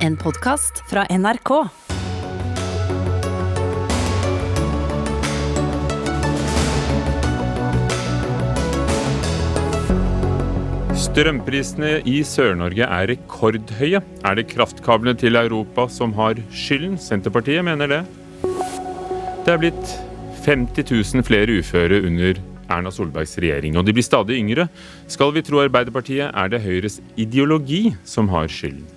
En podkast fra NRK. Strømprisene i Sør-Norge er rekordhøye. Er det kraftkablene til Europa som har skylden? Senterpartiet mener det. Det er blitt 50 000 flere uføre under Erna Solbergs regjering, og de blir stadig yngre. Skal vi tro Arbeiderpartiet, er det Høyres ideologi som har skylden.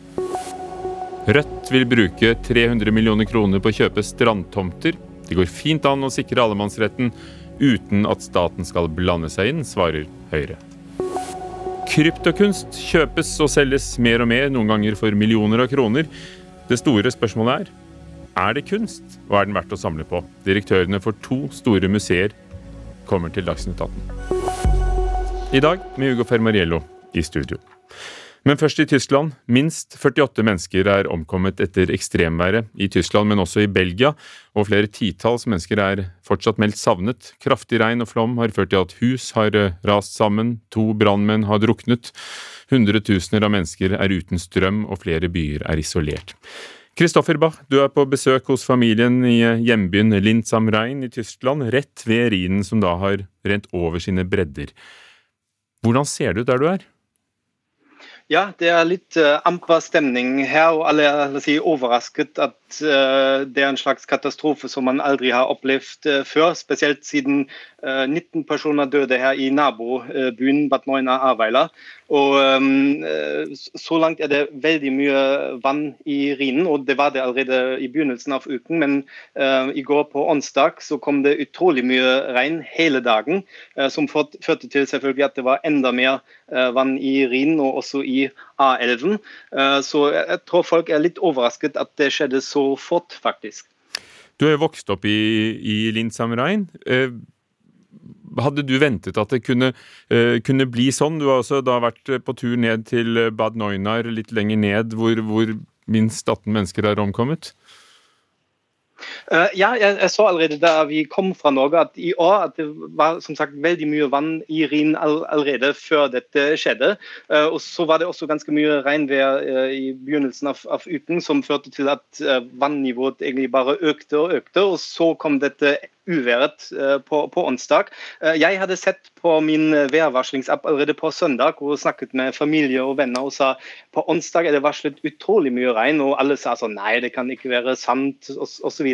Rødt vil bruke 300 millioner kroner på å kjøpe strandtomter. Det går fint an å sikre allemannsretten uten at staten skal blande seg inn, svarer Høyre. Kryptokunst kjøpes og selges mer og mer, noen ganger for millioner av kroner. Det store spørsmålet er er det kunst, og er den verdt å samle på? Direktørene for to store museer kommer til Dagsnytt 18. I dag med Hugo Fermariello i studio. Men først i Tyskland. Minst 48 mennesker er omkommet etter ekstremværet i Tyskland, men også i Belgia, og flere titalls mennesker er fortsatt meldt savnet. Kraftig regn og flom har ført til at hus har eh, rast sammen, to brannmenn har druknet, hundretusener av mennesker er uten strøm, og flere byer er isolert. Kristoffer Bach, du er på besøk hos familien i eh, hjembyen Linz am Rhein i Tyskland, rett ved Rhinen som da har rent over sine bredder. Hvordan ser det ut der du er? Ja, det er litt uh, amper stemning her, og alle er si, overrasket at det er en slags katastrofe som man aldri har opplevd uh, før. Spesielt siden 19 personer døde her i nabobyen Bad Neuenahr-Ahrweiler. Og um, Så langt er det veldig mye vann i Rhinen, og det var det allerede i begynnelsen av uken. Men i går på onsdag så kom det utrolig mye regn hele dagen, som førte til selvfølgelig at det var enda mer vann i Rhinen og også i A11. så jeg tror folk er litt overrasket at det skjedde så fort, faktisk. Du er jo vokst opp i, i Linz am Rhein. Hadde du ventet at det kunne, uh, kunne, bli sånn? Du har også da vært på tur ned til Bad Neunar, litt lenger ned, hvor, hvor minst 18 mennesker er omkommet? Uh, ja, jeg, jeg, så allerede da vi kom fra Norge at i år at det var som sagt veldig mye vann i Rhin all, allerede før dette skjedde. Uh, og Så var det også ganske mye regnvær uh, i begynnelsen av, av, uken som førte til at vannivået egentlig bare økte og økte. og Så kom dette uværet eh, på, på, onsdag. Eh, jeg hadde sett på min værvarslingsapp allerede på søndag og snakket med familie og venner og sa på onsdag er det varslet utrolig mye regn, og alle sa sånn nei, det kan ikke være sant osv.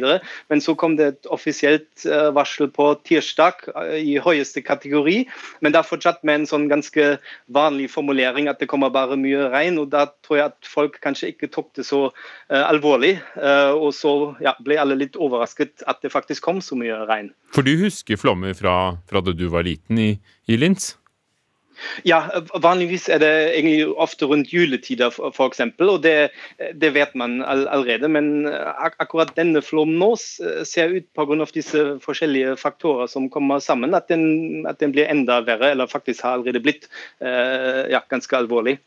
Men så kom det et offisielt eh, varsel på tirsdag i høyeste kategori, men da fortsatt med en sånn ganske vanlig formulering at det kommer bare mye regn. og Da tror jeg at folk kanskje ikke tok det så uh, alvorlig, uh, og så ja, ble alle litt overrasket at det faktisk kom så mye regn. For du husker flommer fra, fra da du var liten i, i Linz? Ja, vanligvis er det egentlig ofte rundt juletider f.eks., og det, det, vet man allerede. Men ak akkurat denne flommen nå ser ut pga. disse forskjellige faktorer som kommer sammen, at den, at den, blir enda verre, eller faktisk har allerede blitt uh, ja, ganske alvorlig.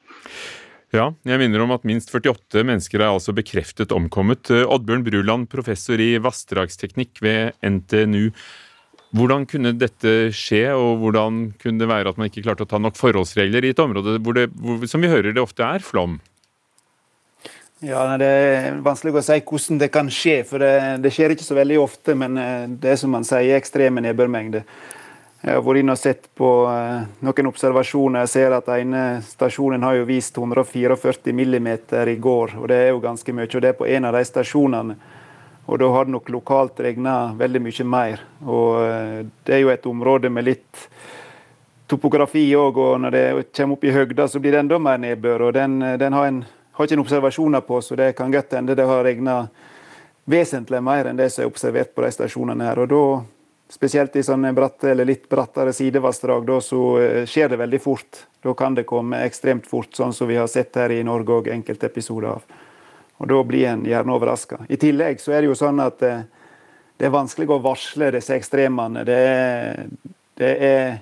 Ja, jeg minner om at minst 48 mennesker er altså bekreftet omkommet. Oddbjørn Bruland, professor i vassdragsteknikk ved NTNU. Hvordan kunne dette skje, og hvordan kunne det være at man ikke klarte å ta nok forholdsregler i et område hvor det, hvor, som vi hører det ofte er flom? Ja, Det er vanskelig å si hvordan det kan skje, for det, det skjer ikke så veldig ofte. Men eh, det er som man sier, ekstreme nedbørmengder. Jeg har vært inne og sett på eh, noen observasjoner. Jeg ser at ene stasjonen har jo vist 144 millimeter i går, og det er jo ganske mye. Og det er på en av de stasjonene. Og da har det nok lokalt regna veldig mye mer. Og eh, det er jo et område med litt topografi òg, og når det kommer opp i høgda, så blir det enda mer nedbør. Og den, den har, en, har ikke en observasjoner på, så det kan godt hende det har regna vesentlig mer enn det som er observert på de stasjonene her. Og da Spesielt i sånne bratte eller litt brattere sidevassdrag, da så eh, skjer det veldig fort. Da kan det komme ekstremt fort, sånn som vi har sett her i Norge òg enkelte episoder av. Og Da blir en gjerne overraska. I tillegg så er det jo sånn at det, eh, er vanskelig å varsle disse ekstremene. Det er, det er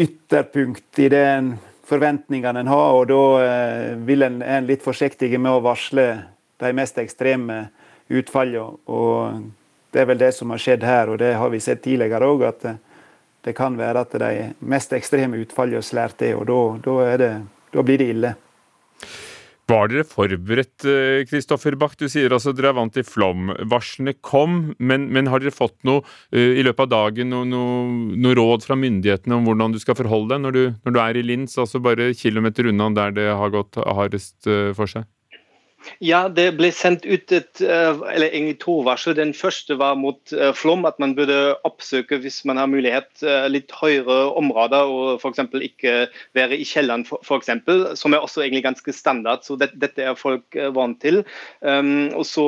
ytterpunkt i den forventningene en har, og da eh, vil en, er en litt forsiktig med å varsle de mest ekstreme utfallene. Og det er vel det som har skjedd her, og det har vi sett tidligere òg, at det kan være at de mest ekstreme utfallene slår det, og da, blir det ille. Var dere forberedt, Kristoffer Bach? Du sier altså dere er vant til flom. Varslene kom, men, men, har dere fått noe i løpet av dagen, noe, noe, noe, råd fra myndighetene om hvordan du skal forholde deg når du, når du er i Linz, altså bare kilometer unna der det har gått hardest for seg? Ja, det ble sendt ut et, eh, eller egentlig to varsel. Den første var mot eh, flom, at man burde oppsøke hvis man har mulighet eh, litt høyere områder og f.eks. ikke være i kjelleren, f.eks., som er også egentlig ganske standard. så det, Dette er folk vant til. Um, og så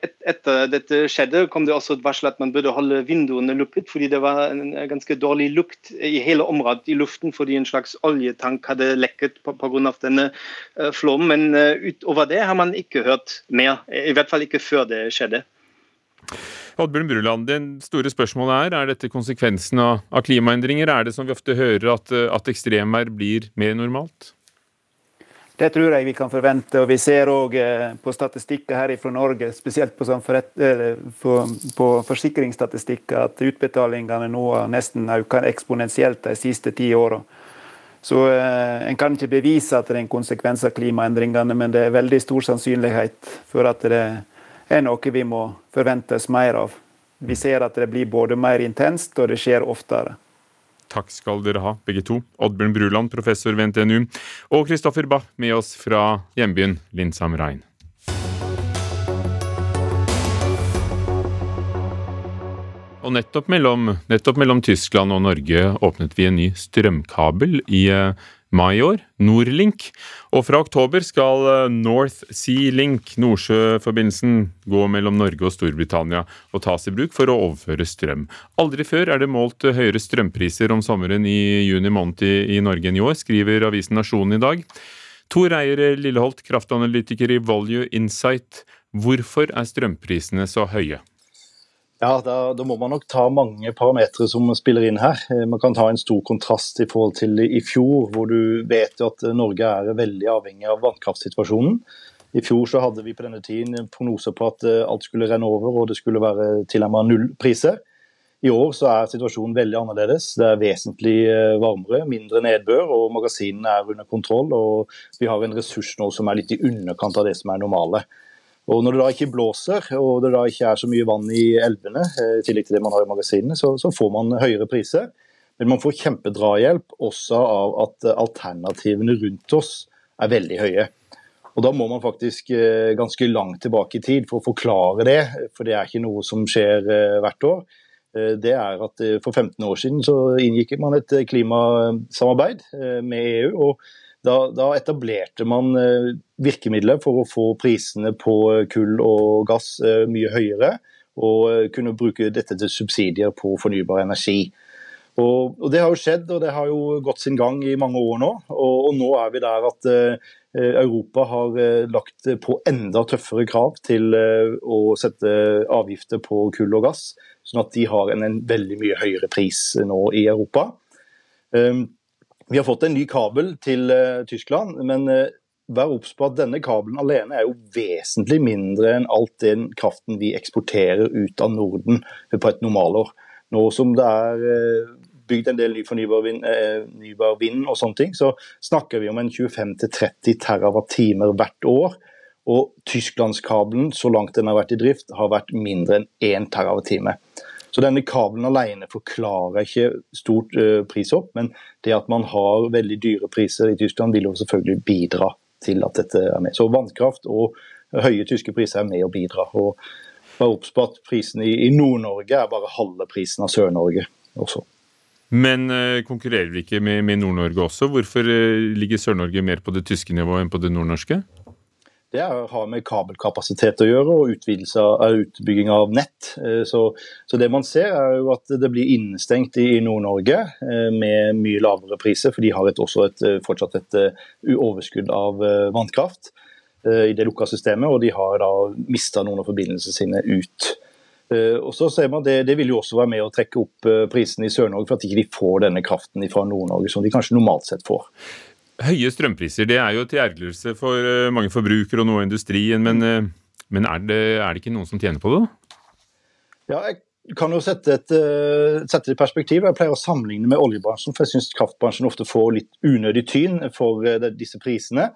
et, Etter dette skjedde, kom det også et varsel at man burde holde vinduene lukket, fordi det var en ganske dårlig lukt i hele området i luften fordi en slags oljetank hadde lekket pga. denne flommen. Men utover det har man ikke hørt mer. I hvert fall ikke før det skjedde. Oddbjørn Bruland, det store spørsmålet er er dette konsekvensen av, av klimaendringer? Er det som vi ofte hører at, at ekstremvær blir mer normalt? Det tror jeg vi kan forvente. og Vi ser òg eh, på statistikker her fra Norge, spesielt på, sånn på, på forsikringsstatistikker, at utbetalingene nå har nesten økt eksponentielt de siste ti åra. Så eh, En kan ikke bevise at det er en konsekvens av klimaendringene, men det er veldig stor sannsynlighet for at det er noe vi må forventes mer av. Vi ser at det blir både mer intenst, og det skjer oftere. Takk skal dere ha, begge to. Oddbjørn Bruland, professor ved NTNU, og Kristoffer Bach med oss fra hjembyen Linz am Og nettopp mellom, nettopp mellom, Tyskland og Norge åpnet vi en ny strømkabel i eh, mai i år, Nordlink. Og fra oktober skal eh, North Sea Link, Nordsjøforbindelsen, gå mellom Norge og Storbritannia og tas i bruk for å overføre strøm. Aldri før er det målt høyere strømpriser om sommeren i juni måned i, i Norge enn i år, skriver avisen Nasjonen i dag. Tor Eier Lilleholt, kraftanalytiker i Volue Insight. Hvorfor er strømprisene så høye? Ja, da, da, må man nok ta mange parametere som spiller inn her. Eh, man kan ta en stor kontrast i forhold til i fjor, hvor du vet at Norge er veldig avhengig av vannkraftsituasjonen. I fjor så hadde vi på denne tiden prognoser på at eh, alt skulle renne over og det skulle være tilnærmet null priser. I år så er situasjonen veldig annerledes. Det er vesentlig eh, varmere, mindre nedbør og magasinene er under kontroll. og Vi har en ressurs nå som er litt i underkant av det som er normale. Og Når det da ikke blåser og det da ikke er så mye vann i elvene, eh, i tillegg til det man har i magasinene, så, så får man høyere priser. Men man får kjempedrahjelp også av at alternativene rundt oss er veldig høye. Og Da må man faktisk eh, ganske langt tilbake i tid for å forklare det, for det er ikke noe som skjer eh, hvert år. Det er at For 15 år siden så inngikk man et klimasamarbeid med EU. og da, da, etablerte man eh, virkemidler for å få prisene på eh, kull og gass eh, mye høyere, og kunne bruke dette til subsidier på fornybar energi. Og, og, Det har jo skjedd, og det har jo gått sin gang i mange år nå. Og, og nå er vi der at uh, Europa har uh, lagt på enda tøffere krav til uh, å sette avgifter på kull og gass, sånn at de har en, en veldig mye høyere pris nå i Europa. Um, vi har fått en ny kabel til uh, Tyskland, men uh, vær obs på at denne kabelen alene er jo vesentlig mindre enn alt den kraften vi eksporterer ut av Norden på et normalår. Nå som det er uh, bygd en del ny fornybar vind, vind og sånne ting, så snakker vi om en 25-30 TWh hvert år. Og Tysklandskabelen, så langt den har vært i drift, har vært mindre enn 1 TWh. Så denne kabelen alene forklarer ikke stort uh, prishopp, men det at man har veldig dyre priser i Tyskland, vil jo selvfølgelig bidra til at dette er med. Så vannkraft og høye tyske priser er med å bidra. og bare obs på at prisen i, Nord-Norge er bare halve prisen av Sør-Norge også. Men uh, konkurrerer vi ikke med, Nord-Norge også? Hvorfor uh, ligger Sør-Norge mer på det tyske nivået enn på det nordnorske? Det har med kabelkapasitet å gjøre og av utbygging av nett. Eh, så, så, det man ser er jo at det blir innestengt i Nord-Norge eh, med mye lavere priser, for de har et, også et, eh, fortsatt et overskudd av vannkraft i det lukka systemet, og de har da mista noen av forbindelsene sine ut. Og så ser man det, det vil jo også være med å trekke opp prisene i Sør-Norge, for at de ikke får denne kraften fra Nord-Norge som de kanskje normalt sett får. Høye strømpriser det er jo til ergrelse for eh, mange forbrukere og noe av industrien, men, eh, men er, det, er, det, ikke noen som tjener på det? Ja, jeg kan jo sette, et, eh, sette det i perspektiv. Jeg pleier å sammenligne med oljebransjen, for jeg syns kraftbransjen ofte får litt unødig tyn for disse prisene.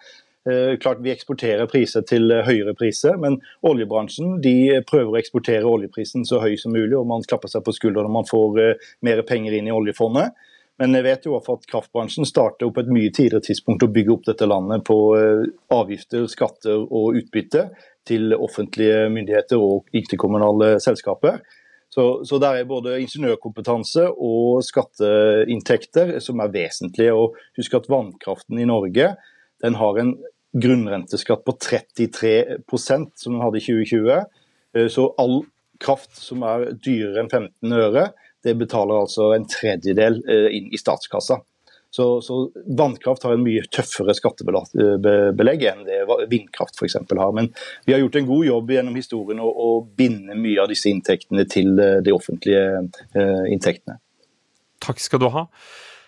Klart Vi eksporterer priser til høyere priser, men oljebransjen de prøver å eksportere oljeprisen så høy som mulig, og man klapper seg på skulderen når man får mer penger inn i oljefondet. Men jeg vet jo at kraftbransjen starter opp et mye tidligere tidspunkt å bygge opp dette landet på avgifter, skatter og utbytte til offentlige myndigheter og ikke-kommunale selskaper. Så, så der er både ingeniørkompetanse og skatteinntekter som er vesentlige. Og husk at vannkraften i Norge den har en grunnrenteskatt på 33% som den hadde i 2020. Eh, så all kraft som er dyrere enn 15 øre, det betaler altså en tredjedel eh, inn i statskassa. Så, så vannkraft har en mye tøffere skattebelegg enn det vindkraft f.eks. har. Men vi har gjort en god jobb gjennom historien å, å binde mye av disse inntektene til eh, de offentlige inntektene. Takk skal du ha.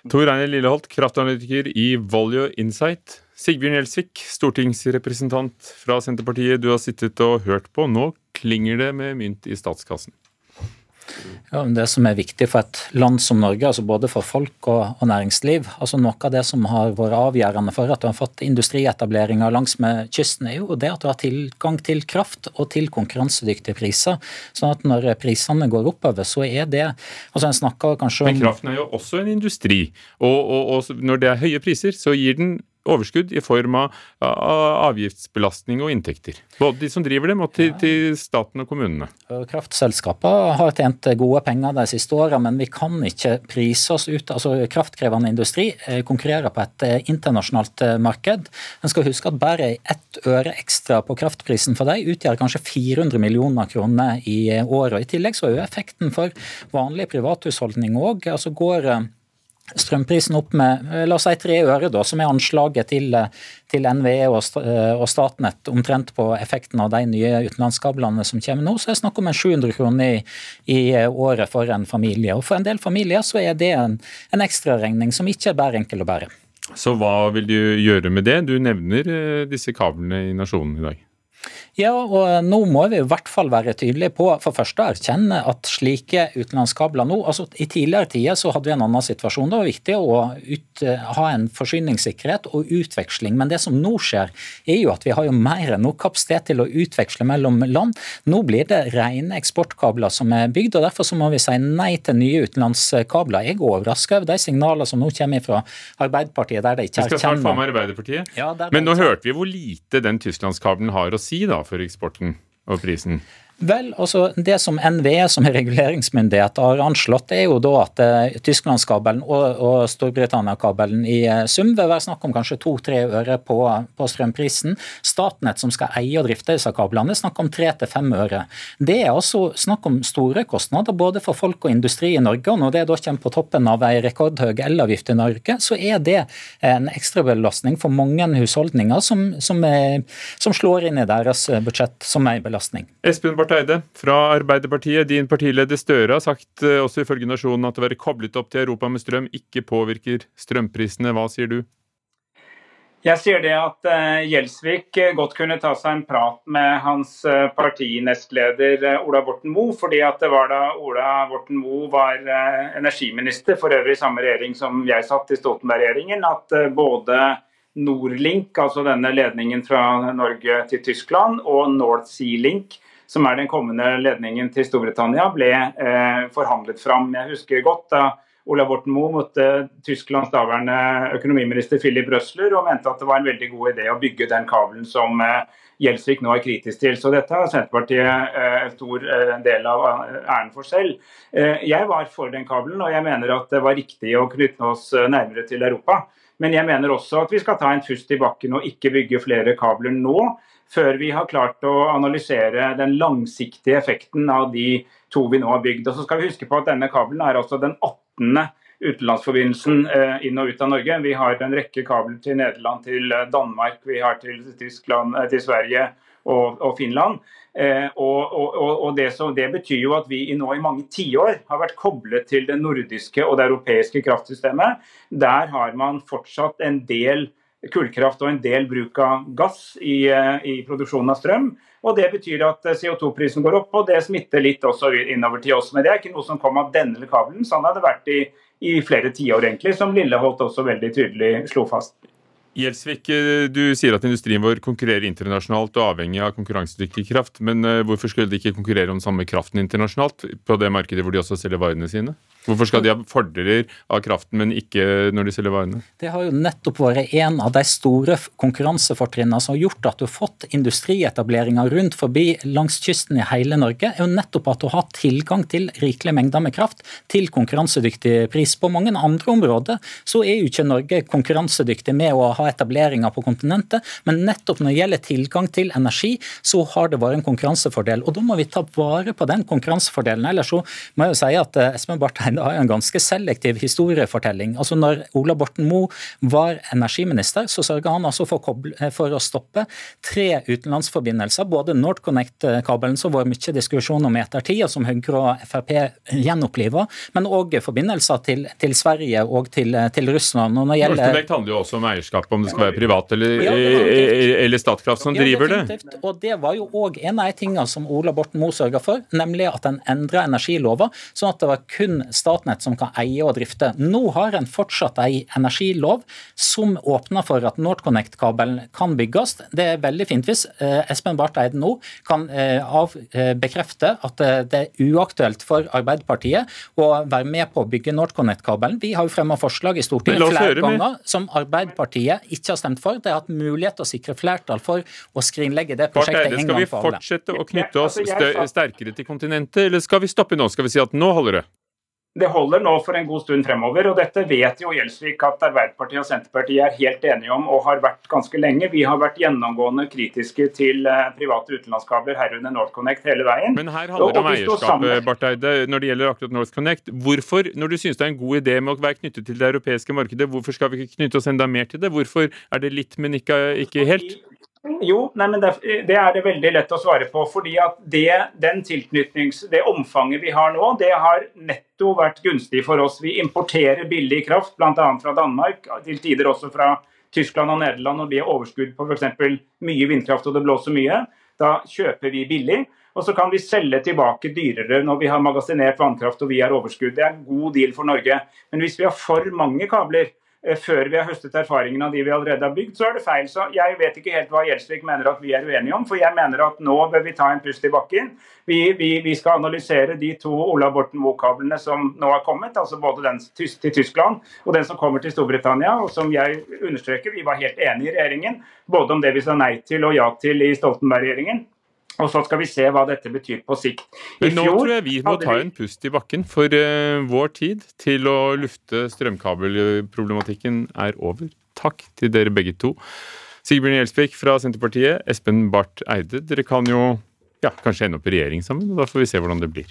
Tor Einar Lilleholt, kraftanalytiker i Volue Insight. Sigbjørn Gjelsvik, stortingsrepresentant fra Senterpartiet. Du har sittet og hørt på. Nå klinger det med mynt i statskassen. Ja, det som er viktig for et land som Norge, altså både for folk og, og, næringsliv altså Noe av det som har vært avgjørende for at du har fått industrietableringer langs med kysten, er jo det at du har tilgang til kraft og til konkurransedyktige priser. sånn at når prisene går oppover, så er det altså en snakker kanskje om... Men kraften er jo også en industri, og, og, og når det er høye priser, så gir den overskudd i form av avgiftsbelastning og inntekter. Både de som driver dem og til, til staten og kommunene. Kraftselskapene har tjent gode penger de siste årene, men vi kan ikke prise oss ut. altså Kraftkrevende industri eh, konkurrerer på et eh, internasjonalt eh, marked. En skal huske at bare ett øre ekstra på kraftprisen for dem utgjør kanskje 400 millioner kroner i året. I tillegg så er jo effekten for vanlige privathusholdninger òg. Altså går strømprisen opp med eh, la oss si tre øre, da, som er anslaget til, eh, til NVE og, eh, og, Statnett omtrent på effekten av de nye utenlandskablene som kommer nå, så er det snakk om en 700 kroner i, i, året for en familie. Og For en del familier så er det en, en ekstraregning som ikke er bare enkel å bære. Så hva vil du gjøre med det? Du nevner disse kablene i Nasjonen i dag. Ja, og nå må vi i hvert fall være tydelige på for først å erkjenne at slike utenlandskabler nå altså I tidligere tider så hadde vi en annen situasjon. Det var viktig å ut, ha en forsyningssikkerhet og utveksling. Men det som nå skjer, er jo at vi har jo mer enn nok kapasitet til å utveksle mellom land. Nå blir det rene eksportkabler som er bygd, og derfor så må vi si nei til nye utenlandskabler. Jeg er overraska over de signalene som nå kommer fra Arbeiderpartiet, der de ikke erkjenner Vi skal snart få med Arbeiderpartiet. Ja, Men nå hørte vi hvor lite den tysklandskabelen har å si da for eksporten og prisen? Vel, altså Det som NVE som er reguleringsmyndighet har anslått, er jo da at uh, Tysklandskabelen og, og Storbritannia-kabelen i uh, sum vil være snakk om kanskje to-tre øre på, på, strømprisen. Statnett, som skal eie og drifte disse kablene, er snakk om tre til fem øre. Det er altså snakk om store kostnader både for folk og industri i Norge. og Når det da kommer på toppen av en rekordhøy elavgift i Norge, så er det en ekstrabelastning for mange husholdninger som, som, er, som slår inn i deres budsjett som en belastning. Espen Barth Eide fra Arbeiderpartiet. Din partileder Støre har sagt eh, også ifølge Nasjonen at å være koblet opp til Europa med strøm ikke påvirker strømprisene. Hva sier du? Jeg sier det at uh, Gjelsvik godt kunne ta seg en prat med hans partinestleder Ola Borten Moe. fordi at det var da Ola Borten Moe var energiminister, for øvrig i samme regjering som jeg satt i Stoltenberg-regjeringen, at både Nordlink, altså denne ledningen fra Norge til Tyskland, og North Sea Link, som er den kommende ledningen til Storbritannia, ble eh, forhandlet fram. Jeg husker godt da Ola Borten Moe møtte Tysklands daværende økonomiminister Philip Røsler og mente at det var en veldig god idé å bygge den kabelen som eh, Gjelsvik nå er kritisk til. Så dette har Senterpartiet eh, en stor eh, del av æren for selv. Jeg var for den kabelen, og jeg mener at det var riktig å knytte oss nærmere til Europa. Men jeg mener også at vi skal ta en pust i bakken og ikke bygge flere kabler nå før vi har klart å analysere den langsiktige effekten av de to vi nå har bygd. Og så skal vi huske på at Denne kabelen er altså den 18. utenlandsforbindelsen eh, inn og ut av Norge. Vi har en rekke kabler til Nederland, til eh, Danmark, vi har til, Tyskland, eh, til Sverige og, og Finland. Og, og, og det, så, det, betyr jo at vi nå i mange tiår har vært koblet til det nordiske og det europeiske kraftsystemet. Der har man fortsatt en del kullkraft og en del bruk av gass i, eh, i produksjonen av strøm. Og Det betyr at eh, CO2-prisen går opp, og det smitter litt også innover til oss. Men det er ikke noe som kom av denne kabelen. Sånn har det vært i, i flere tiår, egentlig, som Lilleholt også veldig tydelig slo fast. Gjelsvik, eh, du sier at industrien vår konkurrerer internasjonalt og avhengig av konkurransedyktig kraft. Men eh, hvorfor skulle de ikke konkurrere om samme kraften internasjonalt på det markedet hvor de også selger varene sine? Hvorfor skal de ha fordeler av kraften, men ikke når de selger varene? Det har jo nettopp vært en av de store konkurransefortrinnene som har gjort at du har fått industrietableringer rundt forbi langs kysten i hele Norge, er jo nettopp at du har tilgang til rikelige mengder med kraft til konkurransedyktig pris. På mange andre områder så er jo ikke Norge konkurransedyktig med å ha etableringer på kontinentet, men nettopp når det gjelder tilgang til energi, så har det vært en konkurransefordel. Og da må vi ta vare på den konkurransefordelen. Ellers så må jeg jo si at eh, Espen Barth Eide har en ganske selektiv historiefortelling. Altså når Ola Borten Moe var energiminister, så sørga han altså for, for, å stoppe tre utenlandsforbindelser. Både NorthConnect-kabelen, som var mye diskusjon om i ettertid, og som Høyre og Frp gjenoppliva, men òg forbindelser til, til, Sverige og til, til Russland. Og når gjelder... NorthConnect handler jo også om eierskap, om det skal være privat eller, ja, eller Statkraft som driver det. Og det var jo òg en av de tingene som Ola Borten Moe sørga for, nemlig at en endra energilova, sånn at det var kun Statnett som kan eie og drifte. Nå har en fortsatt ei energilov som åpner for at NorthConnect-kabelen kan bygges. Det er veldig fint hvis eh, Espen Barth Eide nå kan eh, av, eh, bekrefte at det er uaktuelt for Arbeiderpartiet å være med på å bygge NorthConnect-kabelen. Vi har jo fremma forslag i Stortinget flere ganger som Arbeiderpartiet ikke har stemt for. Det har hatt mulighet til å sikre flertall for å skrinlegge det prosjektet en gang for alle. Skal vi fortsette å knytte oss altså, sterkere til kontinentet, eller skal vi stoppe nå? Skal vi si at nå holder det? Det holder nå for en god stund fremover. og Dette vet jo Gjelsvik at Arbeiderpartiet og Senterpartiet er helt enige om og har vært ganske lenge. Vi har vært gjennomgående kritiske til eh, private utenlandskabler, herunder NorthConnect, hele veien. Men her handler det om eierskapet, Barth Eide, når det gjelder akkurat NorthConnect. Hvorfor, når du synes det er en god idé med å være knyttet til det europeiske markedet, hvorfor skal vi ikke knytte oss enda mer til det? Hvorfor er det litt, men ikke, ikke helt? Jo, nei, men det, det, er det veldig lett å svare på. fordi at det, den det omfanget vi har nå, det har netto vært gunstig for oss. Vi importerer billig kraft, bl.a. fra Danmark, til tider også fra Tyskland og Nederland når de har overskudd på f.eks. mye vindkraft og det blåser mye. Da kjøper vi billig. Og så kan vi selge tilbake dyrere når vi har magasinert vannkraft og vi har overskudd. Det er en god deal for Norge. Men hvis vi har for mange kabler, før vi har høstet erfaringene av de vi allerede har bygd, så er det feil. Så Jeg vet ikke helt hva Gjelsvik mener at vi er uenige om, for jeg mener at nå bør vi ta en pust i bakken. Vi, vi, vi skal analysere de to Ola Borten Moe-kablene som nå har kommet, altså både den til Tyskland og den som kommer til Storbritannia. og som jeg understreker, Vi var helt enige i regjeringen, både om det vi sa nei til og ja til i Stoltenberg-regjeringen. Og så skal vi se hva dette betyr på sikt. Men nå tror jeg vi må ta en pust i bakken, for uh, vår tid til å lufte strømkabelproblematikken er over. Takk til dere begge to. Sigbjørn Gjelsvik fra Senterpartiet, Espen Barth Eide. Dere kan jo ja, kanskje ende opp i regjering sammen, og da får vi se hvordan det blir.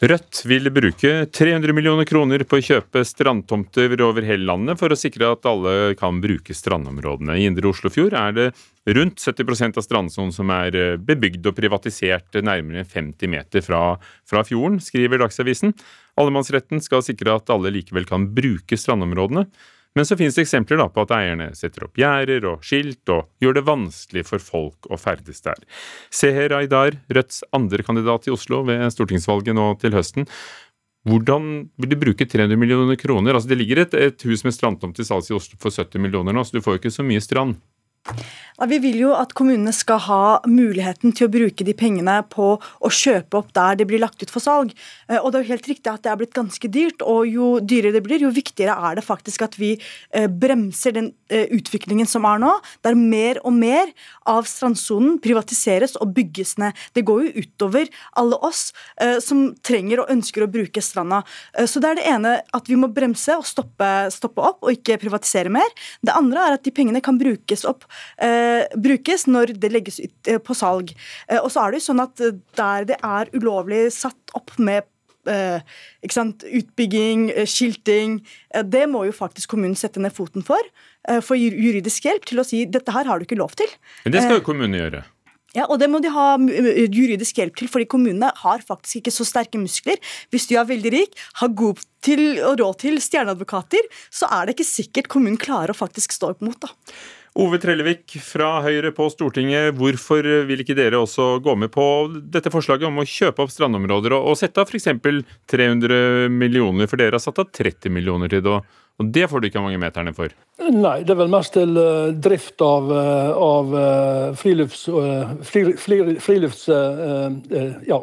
Rødt vil bruke 300 millioner kroner på å kjøpe strandtomter over hele landet for å sikre at alle kan bruke strandområdene. I indre Oslofjord er det rundt 70% av strandsonen som er eh, bebygd og privatisert nærmere 50 meter fra, fra fjorden, skriver Dagsavisen. Allemannsretten skal sikre at alle likevel kan bruke strandområdene. Men så finnes det eksempler på at eierne setter opp gjerder og skilt og gjør det vanskelig for folk å ferdes der. Seher Aydar, Rødts andre kandidat i Oslo ved stortingsvalget nå til høsten. Hvordan vil du bruke 300 millioner kroner? Altså Det ligger et, et hus med strandtomt til salgs i Oslo for 70 millioner nå, så du får jo ikke så mye strand. Vi vil jo at kommunene skal ha muligheten til å bruke de pengene på å kjøpe opp der det blir lagt ut for salg. Eh, og det er jo helt riktig at det er blitt ganske dyrt, og jo dyrere det blir, jo viktigere er det faktisk at vi eh, bremser den eh, utviklingen som er nå, der mer og mer av strandsonen privatiseres og bygges ned. Det går jo utover alle oss som trenger og ønsker å bruke stranda. Så det er det ene at vi må bremse og stoppe, stoppe opp og ikke privatisere mer. Det andre er at de pengene kan brukes opp eh, brukes når det legges ut eh, på salg. Eh, og så er det jo sånn at eh, der det er ulovlig satt opp med Uh, Utbygging, uh, skilting. Uh, det må jo faktisk kommunen sette ned foten for. Få juridisk hjelp til å si dette her har du ikke lov til. Men det skal jo kommunen gjøre. Ja, og det må de ha juridisk hjelp til, fordi kommunene har faktisk ikke så sterke muskler. Hvis du er veldig rik, har god til og råd til stjerneadvokater, så er det ikke sikkert kommunen klarer å faktisk stå opp mot. da. Ove Trellevik fra Høyre på Stortinget, hvorfor vil ikke dere også gå med på dette forslaget om å kjøpe opp strandområder og, sette av f.eks. 300 millioner, for dere har satt av 30 millioner til det, og det får du ikke mange meterne for? Nei, det er vel mest til uh, drift av, uh, av uh, friluftsområdene. Frilufts, ja,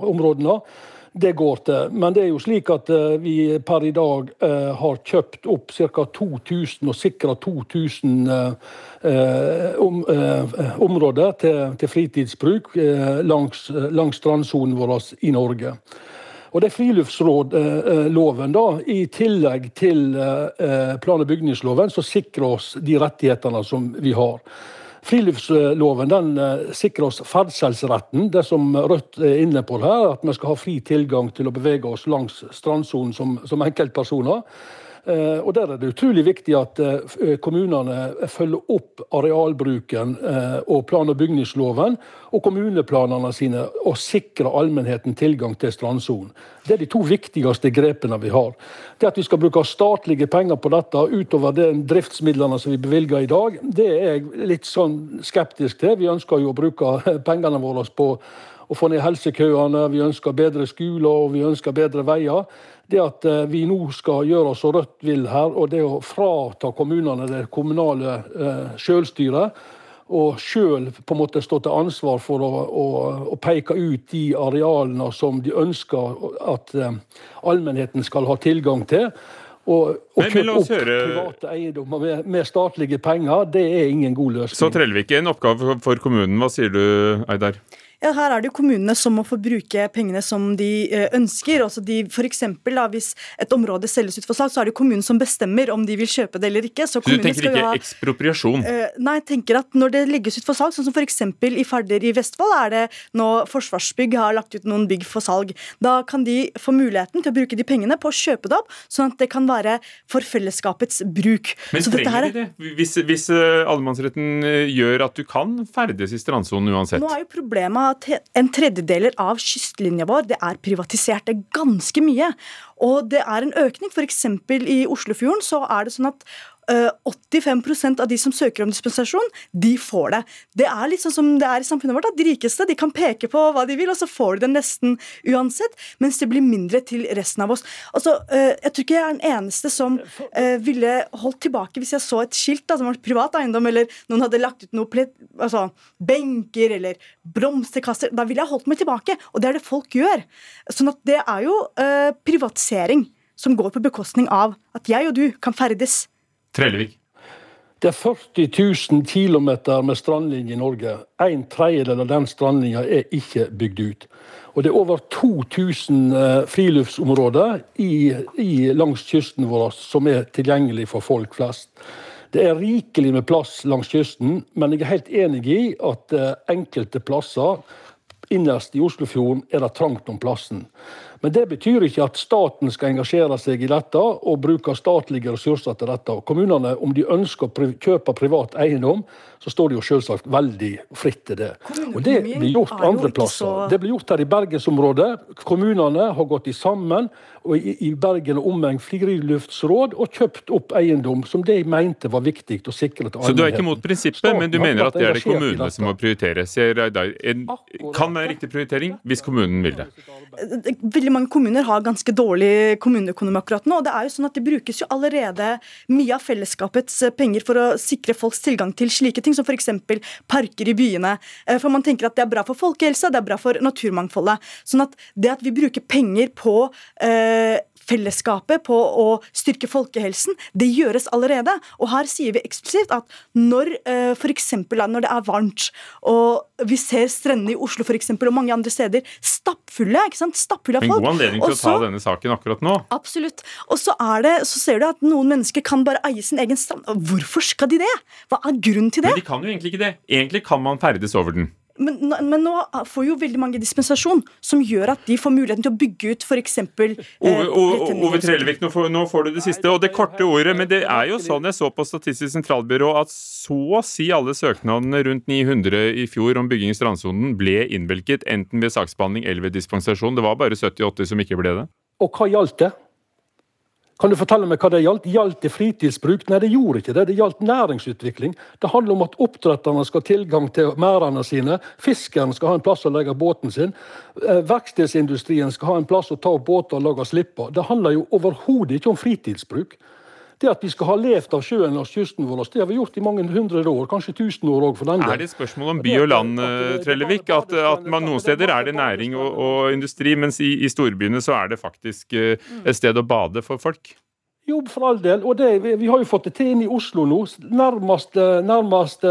det går til. Men det er jo slik at uh, vi per i dag uh, har kjøpt opp ca. 2000 og sikra 2000 uh, om, områder til, til fritidsbruk langs, langs strandsonen vår i Norge. Og det er friluftsloven, da, i tillegg til plan- og bygningsloven, som sikrer oss de rettighetene som vi har. Friluftsloven den eh, sikrer oss ferdselsretten, det som Rødt er inne på her. At vi skal ha fri tilgang til å bevege oss langs strandsonen som, som enkeltpersoner. Eh, og Der er det utrolig viktig at eh, kommunene følger opp arealbruken eh, og plan- og bygningsloven og kommuneplanene sine og sikrer allmennheten tilgang til strandsonen. Det er de to viktigste grepene vi har. Det At vi skal bruke statlige penger på dette utover de driftsmidlene som vi bevilger i dag, det er jeg litt sånn skeptisk til. Vi ønsker jo å bruke pengene våre på å få ned helsekøene, vi ønsker bedre skoler og vi ønsker bedre veier det at eh, vi nå skal gjøre oss så Rødt vil her, og det å frata kommunene det kommunale eh, selvstyret, og sjøl på en måte stå til ansvar for å, å, å, peke ut de arealene som de ønsker at eh, allmennheten skal ha tilgang til. Og å kjøpe opp høre... private eiendommer med, med, statlige penger, det er ingen god løsning. Så Trellevik, en oppgave for kommunen. Hva sier du, Eidar? Ja, Her er det jo kommunene som må få bruke pengene som de eh, ønsker. Altså de, for eksempel, da, Hvis et område selges ut for salg, så er det kommunen som bestemmer om de vil kjøpe det eller ikke. Så, så du tenker ikke ha, ekspropriasjon? Uh, nei, jeg tenker at når det legges ut for salg, sånn som f.eks. i ferder i Vestfold, er det nå Forsvarsbygg har lagt ut noen bygg for salg. Da kan de få muligheten til å bruke de pengene på å kjøpe det opp, sånn at det kan være for fellesskapets bruk. Men så trenger de det? Hvis, hvis uh, allemannsretten gjør at du kan ferdes i strandsonen uansett? Nå er jo problemet en tredjedeler av kystlinja vår det er privatisert. Det er ganske mye. Og det er en økning. F.eks. i Oslofjorden så er det sånn at 85 eh, av de som søker om dispensasjon, de får det. Det er litt sånn som det er i samfunnet vårt. at De rikeste de kan peke på hva de vil, og så får de det nesten uansett. Mens det blir mindre til resten av oss. Altså, eh, Jeg tror ikke jeg er den eneste som eh, ville holdt tilbake hvis jeg så et skilt da, som var privat eiendom, eller noen hadde lagt ut noe altså, benker eller blomsterkasser. Da ville jeg holdt meg tilbake. Og det er det folk gjør. Sånn at det er jo privatisering som går på bekostning av at jeg og du kan ferdes Trellevik. Det er 40 000 km med strandlinje i Norge. En tredjedel av den strandlinja er ikke bygd ut. Og det er over 2000 eh, friluftsområder i, i, langs kysten vår som er tilgjengelig for folk flest. Det er rikelig med plass langs kysten, men jeg er helt enig i at eh, enkelte plasser innerst i Oslofjorden er det trangt om plassen. Men det betyr ikke at staten skal engasjere seg i dette og bruke statlige ressurser til dette. Kommunene, om de ønsker å kjøpe privat eiendom, så står de jo selvsagt veldig fritt til det. Og det blir gjort andre plasser. Det blir gjort her i bergensområdet. Kommunene har gått i sammen og i Bergen og omegn friluftsråd og kjøpt opp eiendom som de mente var viktig å sikre til allmennheten. Så du er ikke mot prinsippet, Staten men du mener at det er det kommunene som må prioritere? En kan være riktig prioritering hvis kommunen vil det? Veldig mange kommuner har ganske dårlig kommuneøkonomi akkurat nå. og det er jo sånn at Det brukes jo allerede mye av fellesskapets penger for å sikre folks tilgang til slike ting, som f.eks. parker i byene. Eh, for man tenker at det er bra for folkehelsa, det er bra for naturmangfoldet. Sånn at det at vi bruker penger på eh, fellesskapet, på å styrke folkehelsen, det gjøres allerede. Og her sier vi eksplisitt at når for f.eks. når det er varmt, og vi ser strendene i Oslo for eksempel, og mange andre steder stappfulle ikke sant? Stappfulle av folk. God anledning til Også, å ta denne saken akkurat nå. Absolutt. Og så, er det, så ser du at noen mennesker kan bare eie sin egen strand. Hvorfor skal de det? Hva er grunnen til det? Men de kan jo egentlig ikke det. Egentlig kan man ferdes over den. Men, men, nå får jo veldig mange dispensasjon, som gjør at de får muligheten til å bygge ut f.eks. Eh, Ove, Trellevik, nå får, nå får, du det siste og det korte ordet. Men det er jo sånn jeg så på Statistisk sentralbyrå at så å si alle søknadene, rundt 900 i fjor om bygging i strandsonen, ble innvilget enten ved saksbehandling eller ved dispensasjon. Det var bare 78 som ikke ble det. Og hva gjaldt det? Kan du fortelle meg hva det gjaldt? Gjaldt det fritidsbruk? Nei, det gjorde ikke det. Det gjaldt næringsutvikling. Det handler om at oppdretterne skal ha tilgang til merdene sine. Fiskeren skal ha en plass å legge båten sin. Eh, verkstedsindustrien skal ha en plass å ta opp båter og lage slipper. Det handler jo overhodet ikke om fritidsbruk. Det at vi skal ha levd av sjøen langs kysten vår, det har vi gjort i mange hundre år, kanskje tusen år òg for den del. Er det spørsmål om by og land, Trellevik? At, at man, noen steder er det næring og, og industri, mens i, i, storbyene så er det faktisk eh, et sted å bade for folk? Jo, for all del. Og det, vi, har jo fått det til inn i Oslo nå. Nærmest, nærmest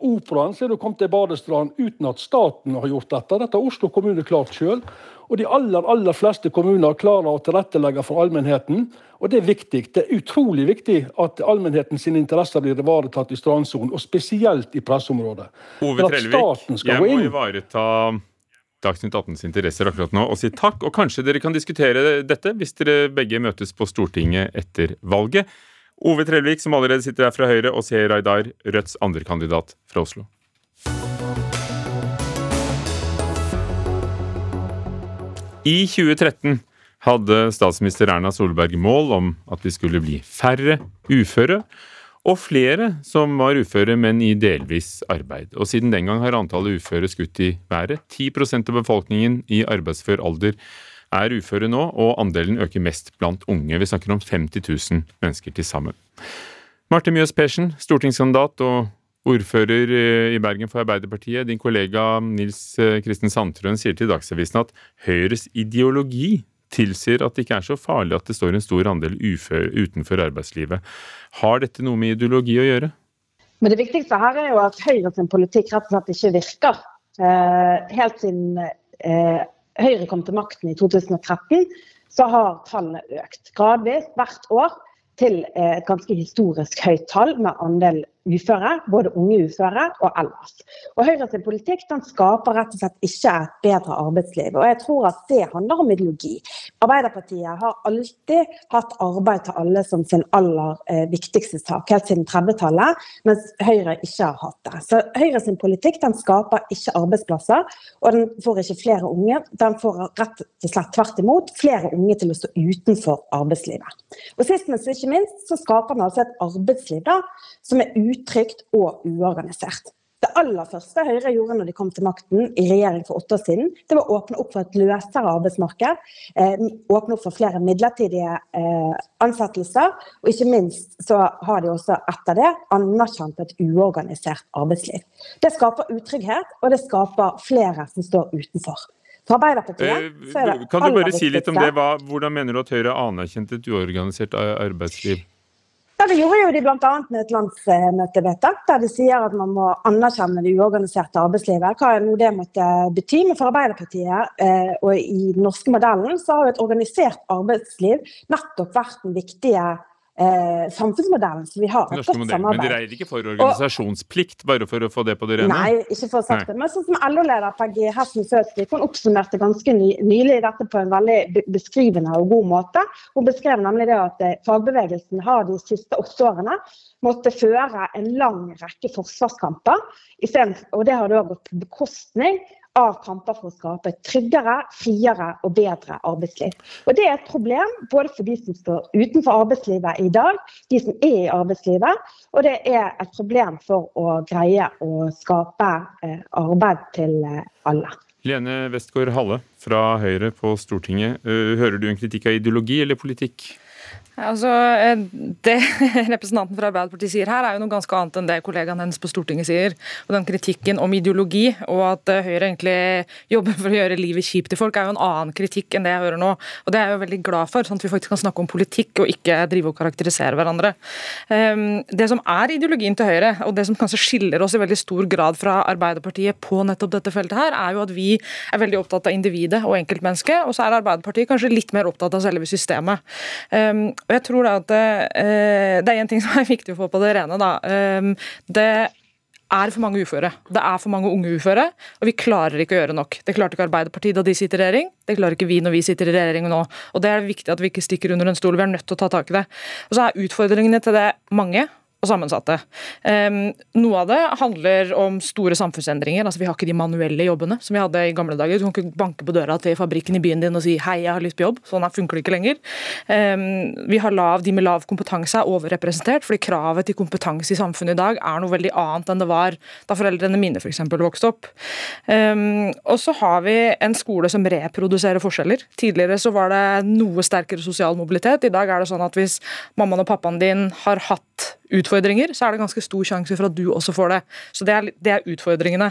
operaen så er det kommet til badestrand uten at staten har gjort dette. Dette har Oslo kommune klart sjøl. Og de aller, aller fleste kommuner klarer å tilrettelegge for allmennheten. Og det er viktig. Det er utrolig viktig at allmennheten sine interesser blir ivaretatt i strandsonen, og spesielt i pressområdet. Ove Trellevik, jeg må ivareta Dagsnytt 18s interesser akkurat nå og si takk. Og kanskje dere kan diskutere dette hvis dere begge møtes på Stortinget etter valget. Ove Trellevik, som allerede sitter her fra Høyre, og Seher Aydar, Rødts andrekandidat fra Oslo. I 2013 hadde statsminister Erna Solberg mål om at vi skulle bli færre uføre, og flere som var uføre, men i delvis arbeid. Og siden den gang har antallet uføre skutt i været. 10% av befolkningen i arbeidsfør alder er uføre nå, og andelen øker mest blant unge. Vi snakker om 50 000 mennesker til sammen. Marte Mjøs Persen, stortingskandidat og Ordfører eh, i Bergen for Arbeiderpartiet, din kollega Nils eh, Kristen Sandtrøen sier til Dagsavisen at Høyres ideologi tilsier at det ikke er så farlig at det står en stor andel ufør, utenfor arbeidslivet. Har dette noe med ideologi å gjøre? Men Det viktigste her er jo at Høyre sin politikk rett og slett ikke virker. Eh, helt siden Høyre kom til makten i 2013, så har tallene økt gradvis hvert år til et ganske historisk høyt tall med andel uføre, både unge uføre og ellers. Og Høyres politikk den skaper rett og slett ikke et bedre arbeidsliv. og Jeg tror at det handler om ideologi. Arbeiderpartiet har alltid hatt arbeid til alle som sin aller eh, viktigste sak, helt siden 30-tallet, mens Høyre ikke har hatt det. Så Høyres politikk den skaper ikke arbeidsplasser, og den får ikke flere unge. Den får rett og slett tvert imot flere unge til å stå utenfor arbeidslivet. Og Sist, men ikke minst så skaper den altså et arbeidsliv da, som er utrygt og uorganisert. Det aller første Høyre gjorde når de kom til makten i regjering for åtte år siden, det var å åpne opp for et løsere arbeidsmarked. Eh, åpne opp for flere midlertidige eh, ansettelser. Og ikke minst så har de også etter det anerkjent et uorganisert arbeidsliv. Det skaper utrygghet, og det skaper flere som står utenfor. For Arbeiderpartiet eh, så er det Kan du bare si litt om det? Hva, hvordan mener du at Høyre anerkjente et uorganisert arbeidsliv? Ja, Det gjorde jo de bl.a. med et landsmøtevedtak, der de sier at man må anerkjenne det uorganiserte arbeidslivet. Hva er nå det måtte bety. Men for Arbeiderpartiet eh, og i den norske modellen så har jo et organisert arbeidsliv nettopp vært den viktige eh, samfunnsmodellen som vi har. Et godt samarbeid. Men dere er ikke for organisasjonsplikt, bare for å få det på det rene? Nei, ikke for å sagt det. Men sånn som LO-leder Peggy Hessen Søtvik, hun oppsummerte ganske ny, nylig dette på en veldig beskrivende og god måte. Hun beskrev nemlig det at eh, fagbevegelsen har de siste åtte årene måtte føre en lang rekke forsvarskamper. Og det har da gått på bekostning av kamper for å skape et tryggere, friere og bedre arbeidsliv. Og Det er et problem både for de som står utenfor arbeidslivet i dag, de som er i arbeidslivet, og det er et problem for å greie å skape eh, arbeid til eh, alle. Lene Westgård Halle fra Høyre på Stortinget. Eh, hører du en kritikk av ideologi eller politikk? Altså, eh, Det representanten fra Arbeiderpartiet sier her, er jo noe ganske annet enn det kollegaen hennes på Stortinget sier. Og Den kritikken om ideologi og at eh, Høyre egentlig jobber for å gjøre livet kjipt til folk, er jo en annen kritikk enn det jeg hører nå. Og Det er jeg jo veldig glad for, sånn at vi faktisk kan snakke om politikk og ikke drive og karakterisere hverandre. Ehm, det som er ideologien til Høyre, og det som kanskje skiller oss i veldig stor grad fra Arbeiderpartiet på nettopp dette feltet her, er jo at vi er veldig opptatt av individet og enkeltmennesket, og så er Arbeiderpartiet kanskje litt mer opptatt av selve systemet. Ehm, og jeg tror da at eh, Det er én ting som er viktig å få på det rene. da. Eh, det er for mange uføre. Det er for mange unge uføre, og vi klarer ikke å gjøre nok. Det klarte ikke Arbeiderpartiet da de sitter i regjering, det klarer ikke vi når vi sitter i regjering nå. Og Det er viktig at vi ikke stikker under en stol, vi er nødt til å ta tak i det. Og så er utfordringene til det mange, og sammensatte. Um, noe av det handler om store samfunnsendringer. altså Vi har ikke de manuelle jobbene som vi hadde i gamle dager. Du kan ikke banke på døra til fabrikken i byen din og si 'hei, jeg har lyst på jobb'. Sånn funker det ikke lenger. Um, vi har lav, De med lav kompetanse er overrepresentert, fordi kravet til kompetanse i samfunnet i dag er noe veldig annet enn det var da foreldrene mine for eksempel, vokste opp. Um, og så har vi en skole som reproduserer forskjeller. Tidligere så var det noe sterkere sosial mobilitet. I dag er det sånn at hvis mammaen og pappaen din har hatt utfordringer, så er det ganske stor sjanse for at du også får det. Så det er, det er utfordringene.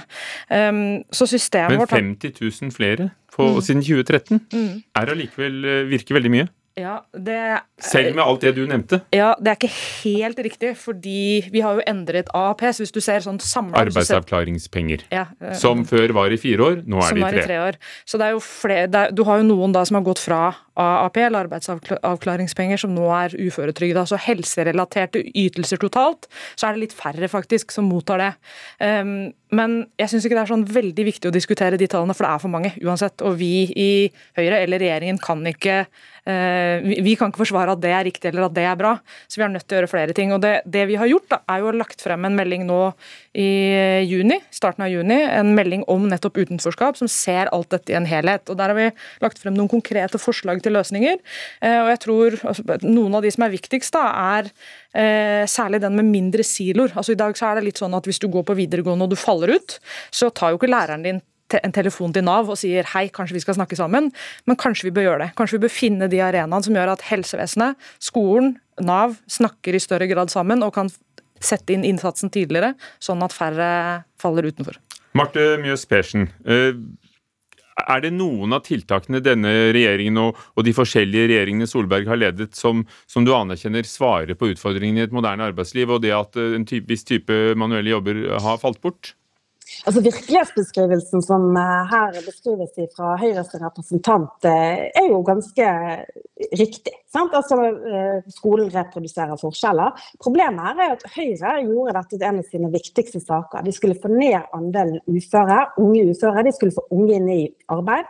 Um, så systemet Men 50 000 flere på, mm. siden 2013 mm. er allikevel eh, virker veldig mye? Ja, det, Selv med alt det du nevnte? Ja, Det er ikke helt riktig, fordi vi har jo endret AAP. så hvis du ser sånn Arbeidsavklaringspenger. Ja, øh, som før var i fire år, nå er det i tre. i tre år. Så det er jo flere, er, Du har jo noen da som har gått fra AAP, eller arbeidsavklaringspenger, som nå er uføretrygda. Så helserelaterte ytelser totalt, så er det litt færre faktisk som mottar det. Um, men jeg syns ikke det er sånn veldig viktig å diskutere de tallene, for det er for mange uansett. Og vi i Høyre eller regjeringen kan ikke Eh, vi kan ikke forsvare at det er riktig eller at det er bra, så vi er nødt til å gjøre flere ting. Og Det, det vi har gjort, da, er jo lagt frem en melding nå i juni, starten av juni, en melding om nettopp utenforskap, som ser alt dette i en helhet. Og Der har vi lagt frem noen konkrete forslag til løsninger. Eh, og jeg tror altså, Noen av de som er viktigst, da, er eh, særlig den med mindre siloer. Altså, I dag så er det litt sånn at hvis du går på videregående og du faller ut, så tar jo ikke læreren din en telefon til Nav og sier hei, kanskje vi skal snakke sammen, men kanskje vi bør gjøre det. Kanskje vi bør finne de arenaene som gjør at helsevesenet, skolen, Nav snakker i større grad sammen og kan sette inn innsatsen tidligere, sånn at færre faller utenfor. Marte Mjøs Persen, eh, er det noen av tiltakene denne regjeringen og, og de forskjellige regjeringene Solberg har ledet, som, som, du anerkjenner svarer på utfordringene i et moderne arbeidsliv, og det at en type, viss type manuelle jobber har falt bort? Altså Virkelighetsbeskrivelsen som eh, her beskrives fra Høyres representant, eh, er jo ganske riktig. Sant? Altså eh, Skolen reproduserer forskjeller. Problemet her er at Høyre gjorde dette til en av sine viktigste saker. De skulle få ned andelen uføre, unge uføre. De skulle få unge inn i arbeid.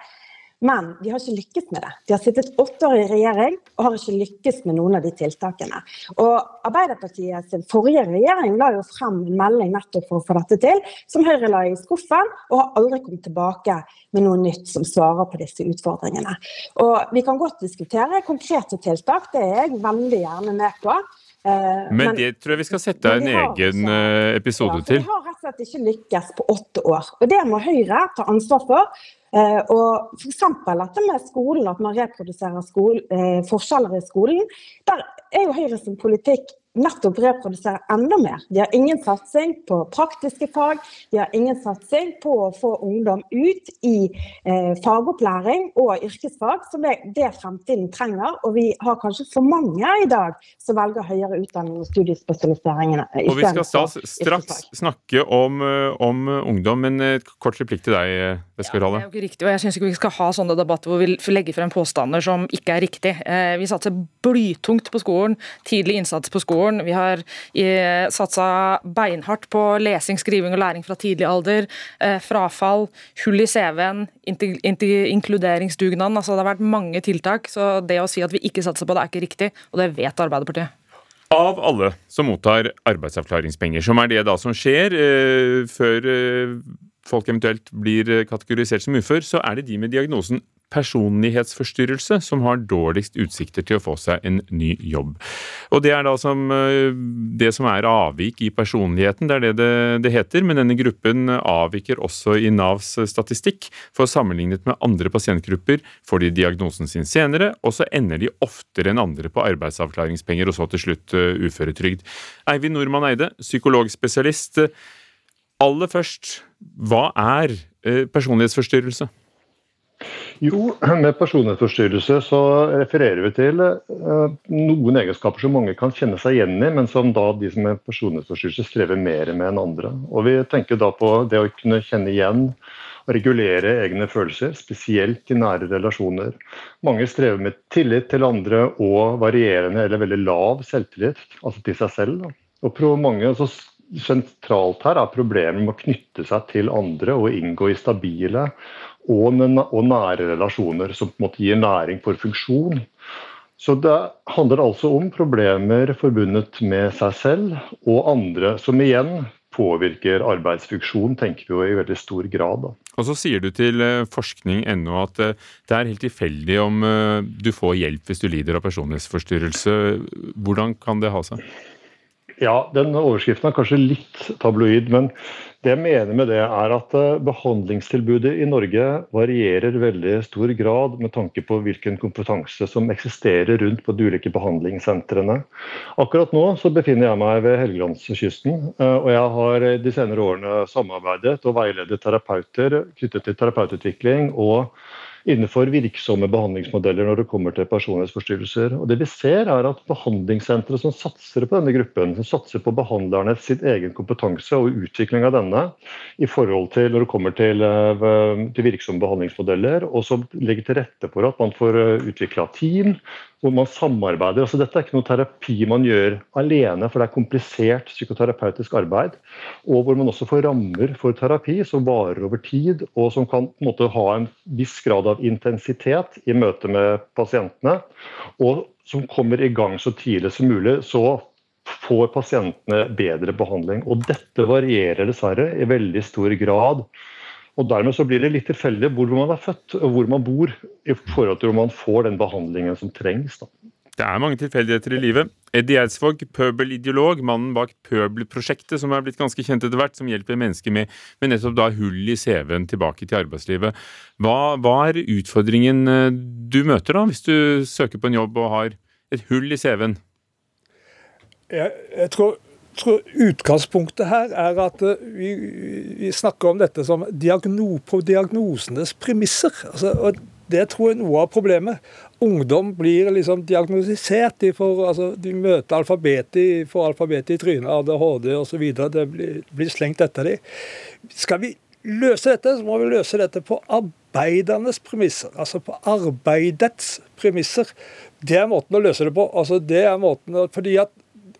Men de har ikke lykkes med det. De har sittet åtte år i regjering og har ikke lykkes med noen av de tiltakene. Og Arbeiderpartiet sin forrige regjering la jo frem en melding nettopp for å få dette til, som Høyre la i skuffen, og har aldri kommet tilbake med noe nytt som svarer på disse utfordringene. Og Vi kan godt diskutere konkrete tiltak, det er jeg veldig gjerne med på. Eh, men, men, det tror jeg vi skal sette en egen ikke, eh, episode ja, til. Vi har rett og slett ikke lykkes på åtte år. Og Det må Høyre ta ansvar for. Eh, og F.eks. dette med skolen, at man reproduserer skole, eh, forskjeller i skolen. Der er jo Høyres politikk nettopp reprodusere enda mer. De har ingen satsing på praktiske fag, de har ingen satsing på å få ungdom ut i eh, fagopplæring og yrkesfag, som er det fremtiden trenger. Og vi har kanskje for mange i dag som velger høyere utdanning og studiespesialisering. Og Vi skal straks snakke om, eh, om, ungdom, men et kort replikk til deg, Westgård-Halle. Ja, riktig, og jeg syns ikke vi skal ha sånne debatter hvor vi legger frem påstander som ikke er riktig. Eh, vi satser blytungt på skolen, tidlig innsats på skolen. Vi har eh, satsa beinhardt på lesing, skriving og læring fra tidlig alder. Eh, frafall, hull i CV-en, inkluderingsdugnaden. Altså, det har vært mange tiltak. Så det å si at vi ikke satser på det, er ikke riktig, og det vet Arbeiderpartiet. Av alle som mottar arbeidsavklaringspenger, som er det da som skjer eh, før eh, folk eventuelt blir kategorisert som ufør, så er det de med diagnosen personlighetsforstyrrelse som har dårligst utsikter til å få seg en ny jobb. Og Det er da som, eh, det som er avvik i personligheten, det er det, det det, heter. Men denne gruppen avviker også i Navs statistikk. For sammenlignet med andre pasientgrupper får de diagnosen sin senere, og så ender de oftere enn andre på arbeidsavklaringspenger og så til slutt eh, uføretrygd. Eivind Nordmann Eide, psykologspesialist. Aller først, hva er eh, personlighetsforstyrrelse? Jo, med personlighetsforstyrrelse så refererer vi til uh, noen egenskaper som mange kan kjenne seg igjen i, men som da de som med personlighetsforstyrrelse strever mer med enn andre. Og Vi tenker da på det å kunne kjenne igjen og regulere egne følelser, spesielt i nære relasjoner. Mange strever med tillit til andre og varierende eller veldig lav selvtillit, altså til seg selv. Og mange, altså Sentralt her er problemet med å knytte seg til andre og inngå i stabile og, nære relasjoner som på en måte gir næring for funksjon. Så det handler altså om problemer forbundet med seg selv og andre, som igjen påvirker arbeidsfunksjon, tenker vi jo i veldig stor grad. Da. Og så sier du til eh, forskning.no at eh, det er helt tilfeldig om eh, du får hjelp hvis du lider av personlighetsforstyrrelse. Hvordan kan det ha seg? Ja, den overskriften er kanskje litt tabloid, men det jeg mener med det er at eh, behandlingstilbudet i Norge varierer veldig stor grad med tanke på hvilken kompetanse som eksisterer rundt på de ulike behandlingssentrene. Akkurat nå så befinner jeg meg ved Helgelandskysten, eh, og jeg har de senere årene samarbeidet og veiledet terapeuter knyttet til terapeututvikling og innenfor virksomme behandlingsmodeller når det kommer til personlighetsforstyrrelser. Og det vi ser er at Behandlingssentre som satser på denne gruppen, som satser på behandlerne sin egen kompetanse og utvikling av denne i forhold til når det kommer til, eh, til virksomme behandlingsmodeller, og som legger til rette for at man får eh, utvikla team, hvor man samarbeider. Altså, dette er ikke noe terapi man gjør alene, for det er komplisert psykoterapeutisk arbeid. Og hvor man også får rammer for terapi som varer over tid, og som kan en måte, ha en viss grad av intensitet i møte med pasientene. Og som kommer i gang så tidlig som mulig. så får pasientene bedre behandling. Og dette varierer dessverre i veldig stor grad og Dermed så blir det litt tilfeldig hvor man er født og hvor man bor, i forhold til om man får den behandlingen som trengs. Da. Det er mange tilfeldigheter i livet. Eddie Eidsvåg, pøbelideolog, mannen bak Pøbelprosjektet, som er blitt ganske kjent etter hvert, som hjelper mennesker med, med nettopp da hull i CV-en tilbake til arbeidslivet. Hva, hva, er utfordringen eh, du møter da, hvis du søker på en jobb og har et hull i CV-en? Jeg, jeg tror tror utgangspunktet her er at eh, vi, vi snakker om dette som diagno, på diagnosenes premisser. Altså, og det tror jeg er noe av problemet. Ungdom blir liksom diagnostisert. De, får, altså, de møter alfabetet, får alfabetet i trynet, ADHD osv. Det blir, blir slengt etter dem. Skal vi løse dette, så må vi løse dette på arbeidernes premisser. Altså på arbeidets premisser. Det er måten å løse det på. Altså, det er måten fordi at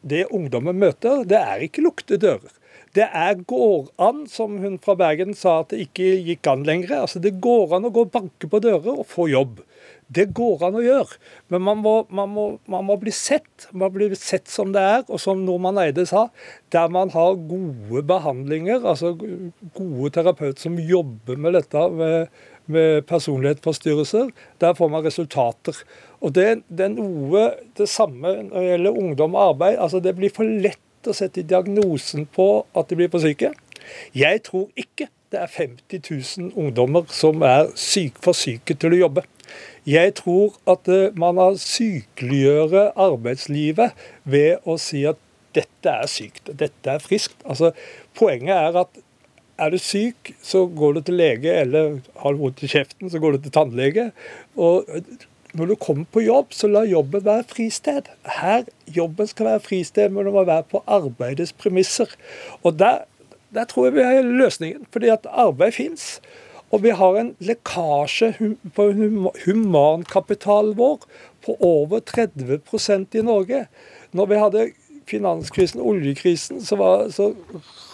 det ungdommen møter, det er ikke luktedører. Det er går an, som hun fra Bergen sa at det ikke gikk an lenger. Altså Det går an å gå og banke på dører og få jobb. Det går an å gjøre, men man må, man må, man må bli sett. Man blir sett som det er, og som Norman Eide sa, der man har gode behandlinger, altså gode terapeuter som jobber med dette med, med personlighetsforstyrrelser, der får man resultater. Og det, det, er noe det samme når det gjelder ungdom og arbeid. altså Det blir for lett å sette diagnosen på at de blir for syke. Jeg tror ikke det er 50 000 ungdommer som er syk, for syke til å jobbe. Jeg tror at eh, man har sykeliggjøre arbeidslivet ved å si at dette er sykt, dette er friskt. Altså, poenget er at er du syk, så går du til lege, eller har du vondt i kjeften, så går du til tannlege. Og når du kommer på jobb, så la jobben være fristed. Her Jobben skal være fristed, men det må være på arbeidets premisser. Og der, der tror jeg vi har løsningen. Fordi at arbeid fins. Og vi har en lekkasje på humankapitalen vår på over 30% i Norge. Når vi hadde finanskrisen, oljekrisen, så, var, så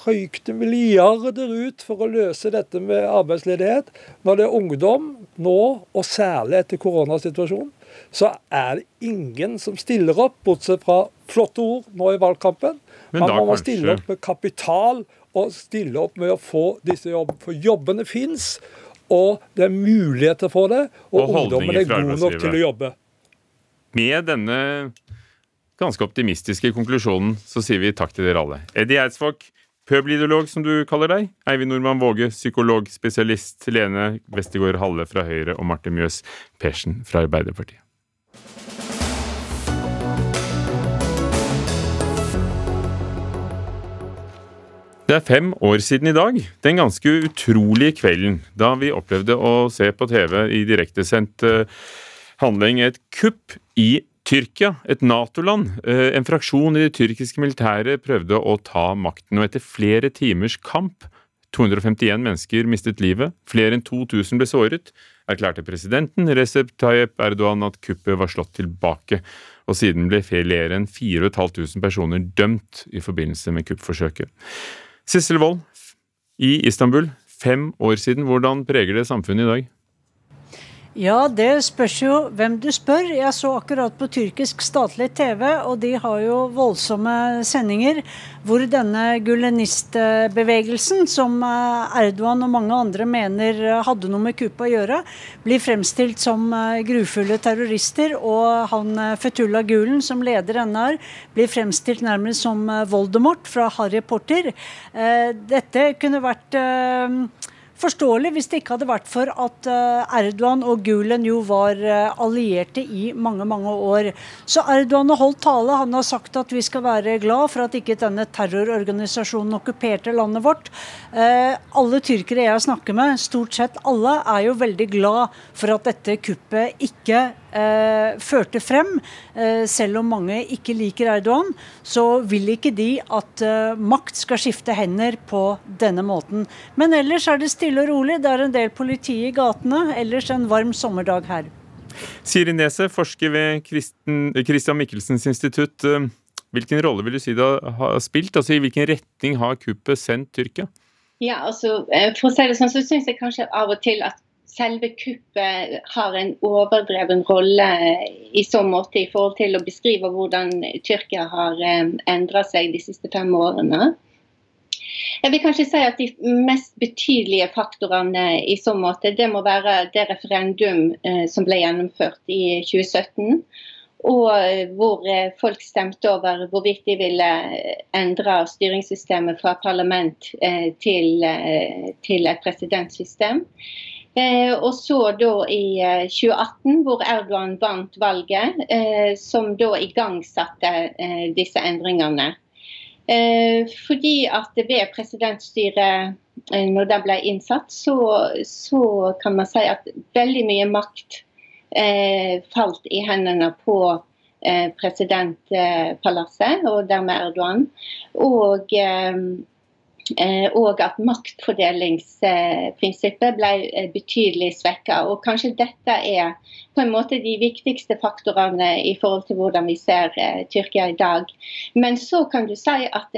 røykte milliarder ut for å løse dette med arbeidsledighet. Når det er ungdom nå, og særlig etter koronasituasjonen, så er det ingen som stiller opp, bortsett fra flotte ord nå i valgkampen. Man må kanskje... stille opp med kapital og stille opp med å få disse jobbene. For jobbene fins, og det er muligheter for det. Og, og ungdommen er god nok til å jobbe. Med denne ganske optimistiske konklusjonen så sier vi takk til dere alle. Eddie Eidsvåg, Pøbelideolog, som du kaller deg. Eivind Nordmann Våge, psykologspesialist. Lene Westergård Halle fra Høyre og Marte Mjøs Persen fra Arbeiderpartiet. Det er fem år siden i dag, den ganske utrolige kvelden da vi opplevde å se på TV i direktesendt eh, handling et kupp i Tyrkia, et Nato-land, eh, en fraksjon i det tyrkiske militæret, prøvde å ta makten, og etter flere timers kamp 251 mennesker mistet livet, flere enn 2000 ble såret, erklærte presidenten Recep Tayyip Erdogan at kuppet var slått tilbake, og siden ble flere enn 4500 personer dømt i forbindelse med kuppforsøket. Sissel Wold, i Istanbul, fem år siden, hvordan preger det samfunnet i dag? Ja, det spørs jo hvem du spør. Jeg så akkurat på tyrkisk statlig TV, og de har jo voldsomme sendinger hvor denne gulenistbevegelsen, som eh, Erdogan og mange andre mener hadde noe med kuppet å gjøre, blir fremstilt som eh, grufulle terrorister. Og han eh, Fetullah Gulen, som leder NR, blir fremstilt nærmest som Voldemort fra Harry Potter. Dette kunne vært forståelig hvis det ikke hadde vært for at eh, Erdogan og Gulen jo var eh, allierte i mange mange år. Så Erdogan har holdt tale. Han har sagt at vi skal være glad for at ikke denne terrororganisasjonen okkuperte landet vårt. Eh, alle tyrkere jeg snakker med, stort sett alle, er jo veldig glad for at dette kuppet ikke eh, førte frem. Eh, selv om mange ikke liker Erdogan, så vil ikke de at eh, makt skal skifte hender på denne måten. Men ellers er det stille og rolig. Det er en del politi i gatene. Ellers en varm sommerdag her. Siri Nese, forsker ved Kristen, Christian Michelsens institutt. Eh, hvilken rolle vil du si det har spilt? Altså I hvilken retning har kuppet sendt Tyrkia? Ja, altså, eh, for å si det sånn, så syns jeg kanskje av og til at selve kuppet har en overdreven rolle i så måte i forhold til å beskrive hvordan Tyrkia har eh, endra seg de siste fem årene. Jeg vil kanskje si at De mest betydelige faktorene i så måte, det må være det referendum eh, som ble gjennomført i 2017. Og eh, hvor folk stemte over hvorvidt de ville endre styringssystemet fra parlament til, til et presidentsystem. Eh, og så da i 2018, eh, hvor Erdogan vant valget, eh, som da igangsatte disse endringene. Fordi at ved presidentstyret, når det ble innsatt, så, så, kan man si at veldig mye makt falt i hendene på presidentpalasset, og dermed Erdogan. Og og at maktfordelingsprinsippet ble eh, betydelig svekka. Og kanskje dette er på en måte de viktigste faktorene i forhold til hvordan vi ser eh, Tyrkia i dag. Men så kan du si at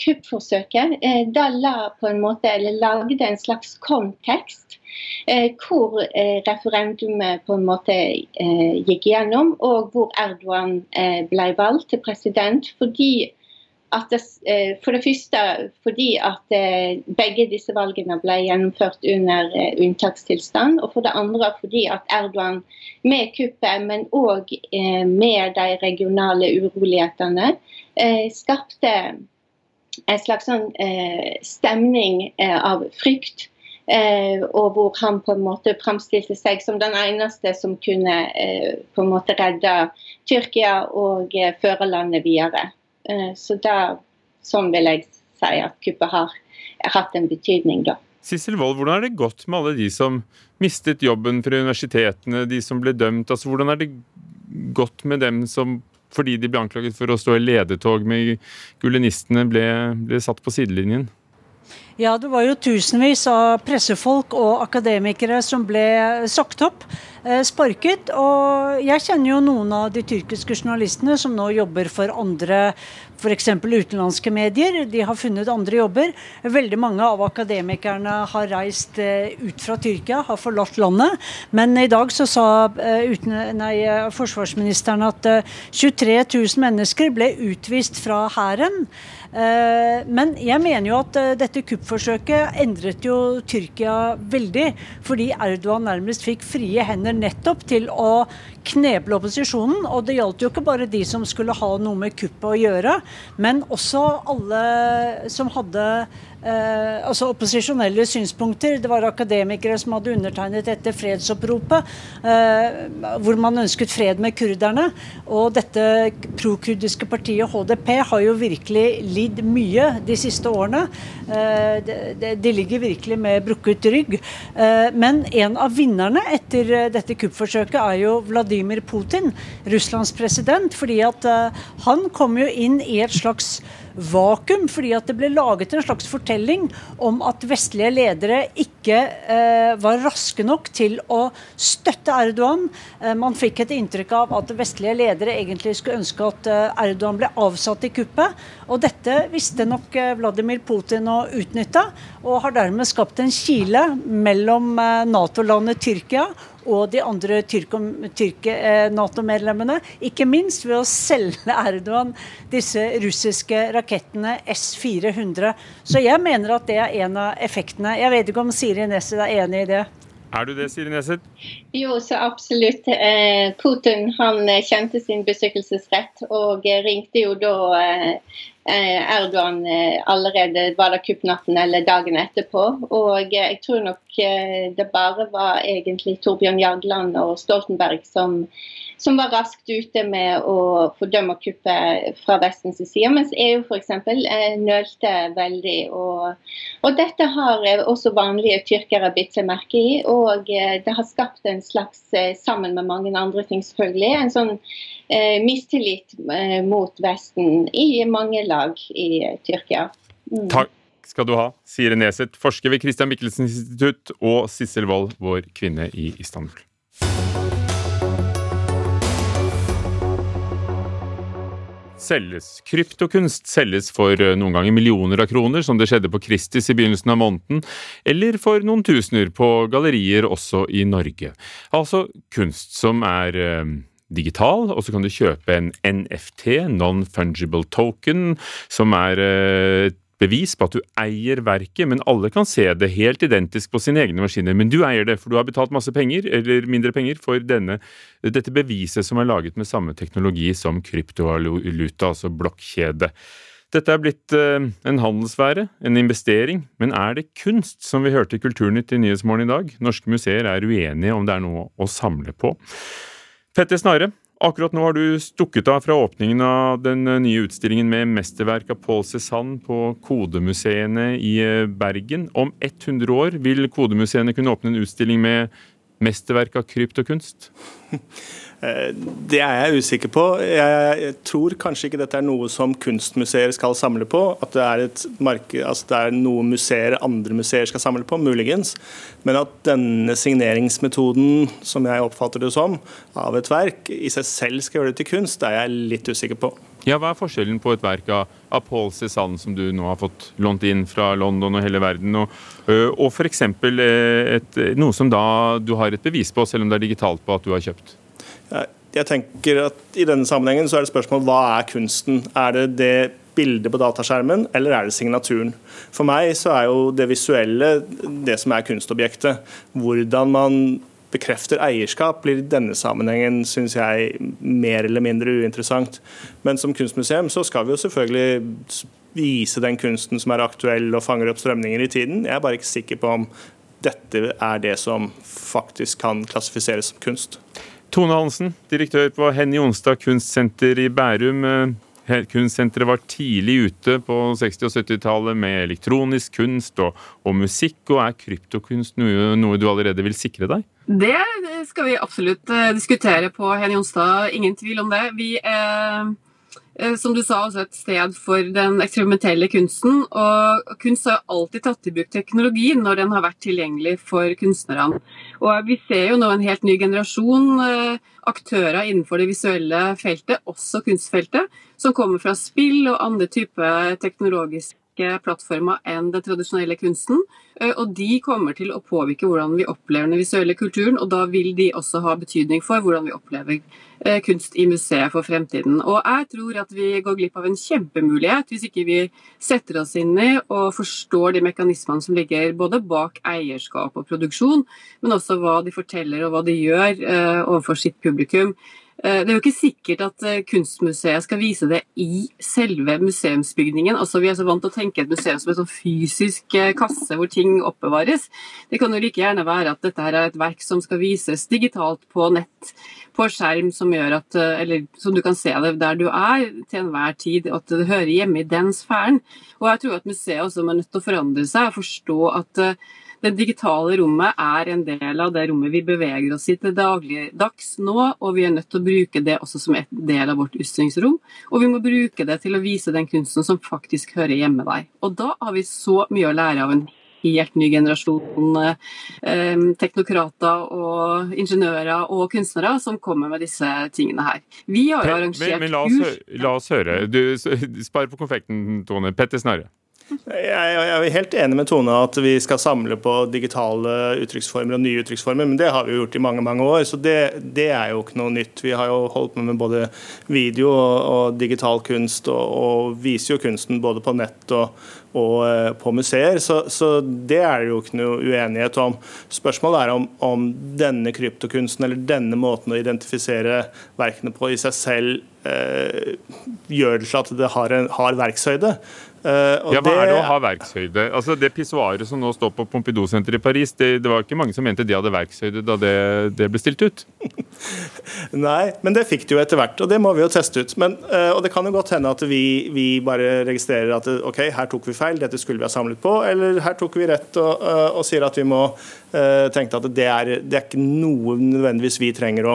kuppforsøket da la på en måte, eller lagde en slags kontekst. hvor referendumet på en måte gikk gjennom, og hvor Erdogan ble valgt til president. fordi det, eh, for det første fordi at eh, begge disse valgene ble gjennomført under eh, unntakstilstand. Og for det andre fordi at Erdogan med kuppet, men òg med de regionale urolighetene, skapte en slags sånn stemning av frykt. og hvor han på en måte framstilte seg som den eneste som kunne på en måte redde Tyrkia og føre landet videre. Eh, så da, sånn vil jeg si at kuppet har hatt en betydning, da. Sissel Wold, hvordan har det gått med alle de som mistet jobben fra universitetene, de som ble dømt? Altså, hvordan har det gått med dem som fordi de ble anklaget for å stå i ledetog med gulenistene, ble, ble satt på sidelinjen? Ja, det var jo tusenvis av pressefolk og akademikere som ble sagt opp. Eh, sparket. Og jeg kjenner jo noen av de tyrkiske journalistene som nå jobber for andre f.eks. utenlandske medier. De har funnet andre jobber. Veldig mange av akademikerne har reist eh, ut fra Tyrkia, har forlatt landet. Men i dag så sa eh, uten, nei, forsvarsministeren at 23 000 mennesker ble utvist fra hæren. Eh, men jeg mener jo at eh, dette kuppforsøket endret jo Tyrkia veldig. Fordi Erdogan nærmest fikk frie hender nettopp til å kneble opposisjonen. Og det gjaldt jo ikke bare de som skulle ha noe med kuppet å gjøre, men også alle som hadde eh, altså opposisjonelle synspunkter. Det var akademikere som hadde undertegnet dette fredsoppropet, eh, hvor man ønsket fred med kurderne. Og dette prokurdiske partiet HDP har jo virkelig lidd mye de siste årene. Eh, de, de, ligger virkelig med brukket rygg. Eh, men en av vinnerne etter eh, dette kuppforsøket er jo Vladimir Putin, Russlands president. fordi at eh, han kom jo inn i et slags vakuum, fordi at det ble laget en slags fortelling om at vestlige ledere ikke eh, var raske nok til å støtte Erdogan. Eh, man fikk et inntrykk av at vestlige ledere egentlig skulle ønske at eh, Erdogan ble avsatt i kuppet. Og dette visste nok eh, Vladimir Putin å utnytte, og har dermed skapt en kile mellom eh, Nato-landet Tyrkia og de andre eh, Nato-medlemmene. Ikke minst ved å selge Erdogan disse russiske rakettene S-400. Så jeg mener at det er en av effektene. Jeg vet ikke om Siri Nesset er enig i det? Er du det, Siri Neset? Jo, så absolutt. Eh, Putin han eh, kjente sin besøkelsesrett og eh, ringte jo da Erdogan allerede var det kuppnatten eller dagen etterpå. Og jeg tror nok det bare var egentlig Torbjørn Jagland og Stoltenberg som som var raskt ute med å fordømme kuppet fra Vestens side, mens EU f.eks. Eh, nølte veldig. Og, og, dette har eh, også vanlige tyrkere bitt seg merke i, og eh, det har skapt en slags, sammen med mange andre ting selvfølgelig, en sånn eh, mistillit eh, mot Vesten i mange lag i Tyrkia. Mm. Takk skal du ha, Sire Neset, forsker ved Christian Michelsen institutt, og Sissel Wold, vår kvinne i Istanbul. selges. Kryptokunst selges for eh, noen ganger millioner av kroner, som det skjedde på Christies i begynnelsen av måneden, eller for noen tusener på gallerier også i Norge. Altså kunst som er eh, digital, og så kan du kjøpe en NFT, non-fungible token, som er et eh, bevis på at du eier verket, men alle kan se det helt identisk på sine egne maskiner. Men du eier det, for du har betalt masse penger, eller mindre penger, for denne, dette beviset som er laget med samme teknologi som kryptovaluta, altså blokkjede. Dette er blitt uh, en handelsvære, en investering, men er det kunst, som vi hørte i Kulturnytt i Nyhetsmorgen i dag? Norske museer er uenige om det er noe å samle på. Petter Snare, Akkurat nå har du stukket av fra åpningen av den eh, nye utstillingen med mesterverk av Paul Cézanne på Kodemuseene i eh, Bergen. Om 100 år vil Kodemuseene kunne åpne en utstilling med mesterverk av kryptokunst? Eh, det er jeg usikker på. Jeg tror kanskje ikke dette er noe som kunstmuseer skal samle på. At det er, marked, altså det er noe museer andre museer skal samle på, muligens. Men at denne signeringsmetoden, som jeg oppfatter det som, av et verk, i seg selv skal gjøre det til kunst, det er jeg litt usikker på. Ja, Hva er forskjellen på et verk av, av Paul Cézanne, som du nå har fått lånt inn fra London og hele verden, og, og f.eks. noe som da du har et bevis på, selv om det er digitalt på at du har kjøpt? Jeg tenker at I denne sammenhengen så er det spørsmål hva er kunsten? Er det det bildet på dataskjermen, eller er det signaturen? For meg så er jo det visuelle det som er kunstobjektet. Hvordan man bekrefter eierskap, blir i denne sammenhengen synes jeg, mer eller mindre uinteressant. Men som kunstmuseum så skal vi jo selvfølgelig vise den kunsten som er aktuell og fanger opp strømninger i tiden. Jeg er bare ikke sikker på om dette er det som faktisk kan klassifiseres som kunst. Tone Hansen, direktør på Henny Jonstad kunstsenter i Bærum. Eh, kunstsenteret var tidlig ute på 60- og 70-tallet med elektronisk kunst og, og, musikk. og Er kryptokunst noe, noe, du allerede vil sikre deg? Det skal vi absolutt uh, diskutere på Henny Jonstad, ingen tvil om det. Vi er Eh, som du sa, også et sted for den eksperimentelle kunsten. Og kunst har alltid tatt i bruk teknologi når den har vært tilgjengelig for kunstnerne. Og vi ser jo nå en helt ny generasjon eh, aktører innenfor det visuelle feltet, også kunstfeltet, som kommer fra spill og andre typer teknologiske plattformer enn den tradisjonelle kunsten. Eh, og de kommer til å påvirke hvordan vi opplever den visuelle kulturen, og da vil de også ha betydning for hvordan vi opplever Eh, kunst i museet for fremtiden. Og jeg tror at vi går glipp av en kjempemulighet hvis ikke vi setter oss inn i og forstår de mekanismene som ligger både bak eierskap og produksjon, men også hva de forteller og hva de gjør eh, overfor sitt publikum. Eh, det er jo ikke sikkert at Kunstmuseet skal vise det i selve museumsbygningen. Altså, vi er så vant til å tenke et museum som en sånn fysisk kasse hvor ting oppbevares. Det kan jo like gjerne være at dette her er et verk som skal vises digitalt på nett på skjerm som gjør at eh, Eller som du kan se det der du er til enhver tid, at det hører hjemme i den sfæren. Og jeg tror at museet også må nødt til å forandre seg og forstå at eh, det digitale rommet er en del av det rommet vi beveger oss i til dagligdags nå, og vi er nødt til å bruke det også som en del av vårt utstillingsrom. Og vi må bruke det til å vise den kunsten som faktisk hører hjemme der. Og da har vi så mye å lære av en helt ny generasjon eh, teknokrater og ingeniører og kunstnere som kommer med disse tingene her. Vi har arrangert men, men, la, oss, la oss høre. Du, spar på konfekten, Tone. Petter Snarre. Jeg er helt enig med Tone at vi skal samle på digitale uttrykksformer og nye uttrykksformer, men det har vi jo gjort i mange mange år, så det, det er jo ikke noe nytt. Vi har jo holdt på med både video og, og digital kunst, og, og, viser jo kunsten både på nett og, og uh, på museer, så, så, det er det jo ikke noe uenighet om. Spørsmålet er om, om denne kryptokunsten eller denne måten å identifisere verkene på i seg selv eh, gjør det til at det har, en, har verkshøyde. Uh, ja, Hva er det å ha verkshøyde? Altså Det pissoaret som nå står på Pompidou-senteret i Paris, det, det, var ikke mange som mente de hadde verkshøyde da det, det ble stilt ut? Nei, men det fikk de jo etter hvert, og det må vi jo teste ut. Men, uh, og Det kan jo godt hende at vi, vi, bare registrerer at ok, her tok vi feil, dette skulle vi ha samlet på, eller her tok vi rett og, uh, og sier at vi må tenke at det er, det er ikke noe nødvendigvis vi trenger å,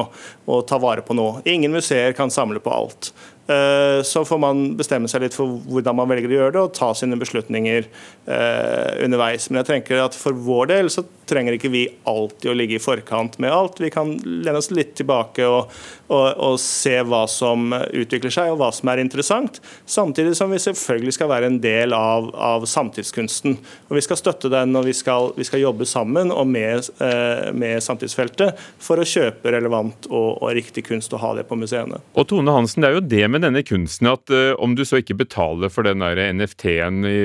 å ta vare på nå. Ingen museer kan samle på alt. Eh, så får man bestemme seg litt for hvordan man velger å gjøre det, og ta sine beslutninger eh, underveis. Men jeg tenker at for vår del så trenger ikke vi alltid å ligge i forkant med alt. Vi kan lene oss litt tilbake og, og, og se hva som utvikler seg, og hva som er interessant. Samtidig som vi selvfølgelig skal være en del av, av samtidskunsten. Og Vi skal støtte den, og vi skal, vi skal jobbe sammen og med, eh, med, samtidsfeltet for å kjøpe relevant og, og, riktig kunst og ha det på museene. Og Tone Hansen, det er jo det med denne kunsten at uh, om du så ikke betaler for den NFT-en i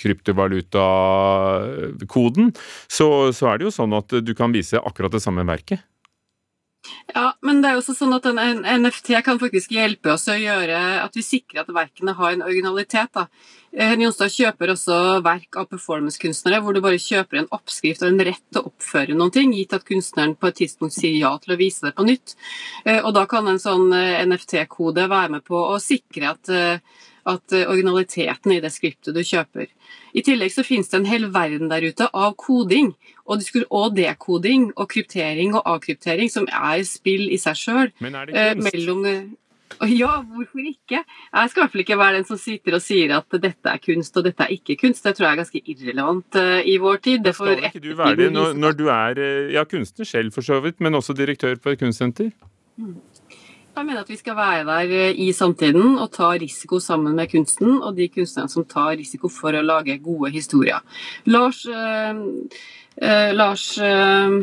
kryptovalutakoden, så, så er det jo sånn at du kan vise akkurat det samme verket? Ja, men det er jo også sånn at en NFT kan faktisk hjelpe oss å gjøre at vi sikrer at verkene har en originalitet. da. Henny Jonstad kjøper også verk av performancekunstnere hvor du bare kjøper en oppskrift og en rett til å oppføre noen ting, gitt at kunstneren på et tidspunkt sier ja til å vise det på nytt. Eh, og da kan en sånn eh, NFT-kode være med på å sikre at eh, at eh, originaliteten i det skriptet du kjøper. I tillegg så finnes det en hel verden der ute av koding og, dekoding og kryptering og avkryptering, som er spill i seg sjøl. Men er det kunst? Eh, mellom, ja, hvorfor ikke? Jeg skal i hvert fall ikke være den som sitter og sier at dette er kunst og dette er ikke kunst. Det tror jeg er ganske irrelevant uh, i vår tid. Det skal ikke du være det når, når, du er ja, kunstner selv for så vidt, men også direktør på et kunstsenter? Mm. Jeg mener at vi skal være der eh, i samtiden og ta risiko sammen med kunsten og de kunstnerne som tar risiko for å lage gode historier. Lars, eh, eh, Lars eh,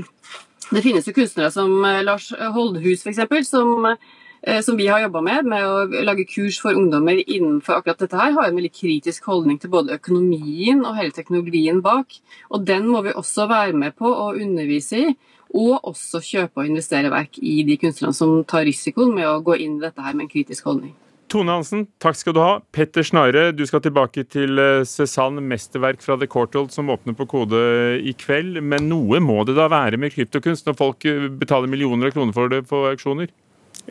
Det finnes jo kunstnere som eh, Lars Holdhus f.eks. Som, eh, som vi har jobba med, med å lage kurs for ungdommer innenfor akkurat dette her, har en veldig kritisk holdning til både økonomien og hele teknologien bak. Og den må vi også være med på å undervise i og også kjøpe og investere verk i de kunstnerne som tar risikoen med å gå inn i dette her med en kritisk holdning. Tone Hansen, takk skal du ha. Petter Snare, du skal tilbake til eh, Cézanne, mesterverk fra The Courthold, som åpner på kode i kveld. Men noe må det da være med kryptokunst, når folk eh, betaler millioner av kroner for det på auksjoner?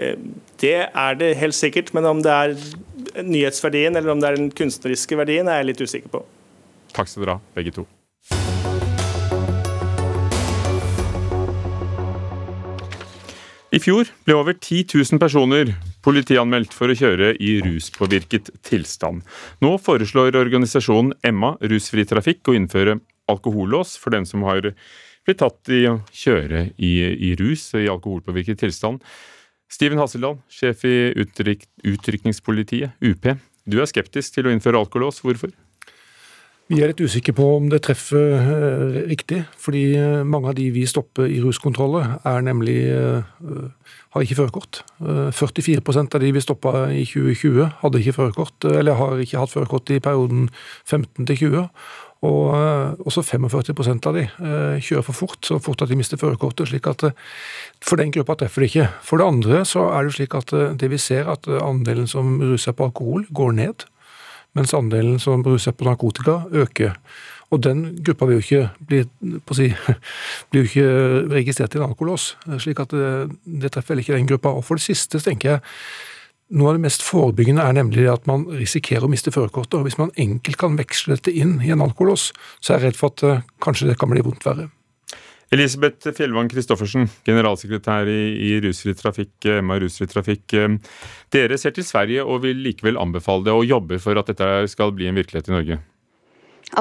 Eh, det er det helt sikkert, men om det er nyhetsverdien eller om det er den kunstneriske verdien, er jeg litt usikker på. Takk skal dere ha, begge to. I fjor ble over 10 000 personer politianmeldt for å kjøre i ruspåvirket tilstand. Nå foreslår organisasjonen Emma rusfri trafikk å innføre alkohollås for den som har blitt tatt i å kjøre i, i rus, i alkoholpåvirket tilstand. Steven Hasseldal, sjef i utryk, Utrykningspolitiet, UP. Du er skeptisk til å innføre alkolås. Hvorfor? Vi er litt usikre på om det treffer eh, riktig, fordi eh, mange av de vi stopper i ruskontroller, er nemlig eh, har ikke førerkort. 44% av de vi stoppa i 2020, hadde ikke førerkort, eller har ikke hatt førerkort i perioden 15 til 20. Og også 45% av de kjører for fort, så fort at de mister førerkortet. slik at For den gruppa treffer det ikke. For det andre så er det slik at det vi ser, at andelen som ruser på alkohol, går ned mens andelen som bruser på narkotika, øker. Og den gruppa vil jo ikke bli, si, blir jo ikke registrert i en alkolås, slik at det, det treffer ikke den gruppa. Og for det siste tenker jeg noe av det mest forebyggende er nemlig at man risikerer å miste førerkortet. Hvis man enkelt kan veksle dette inn i en alkolås, så er jeg redd for at uh, kanskje det kan bli vondt verre. Elisabeth Fjellvang Christoffersen, generalsekretær i, i Rusfri Trafikk, MA Rusfri Trafikk. Eh, dere ser til Sverige og vil likevel anbefale det og jobber for at dette skal bli en virkelighet i Norge?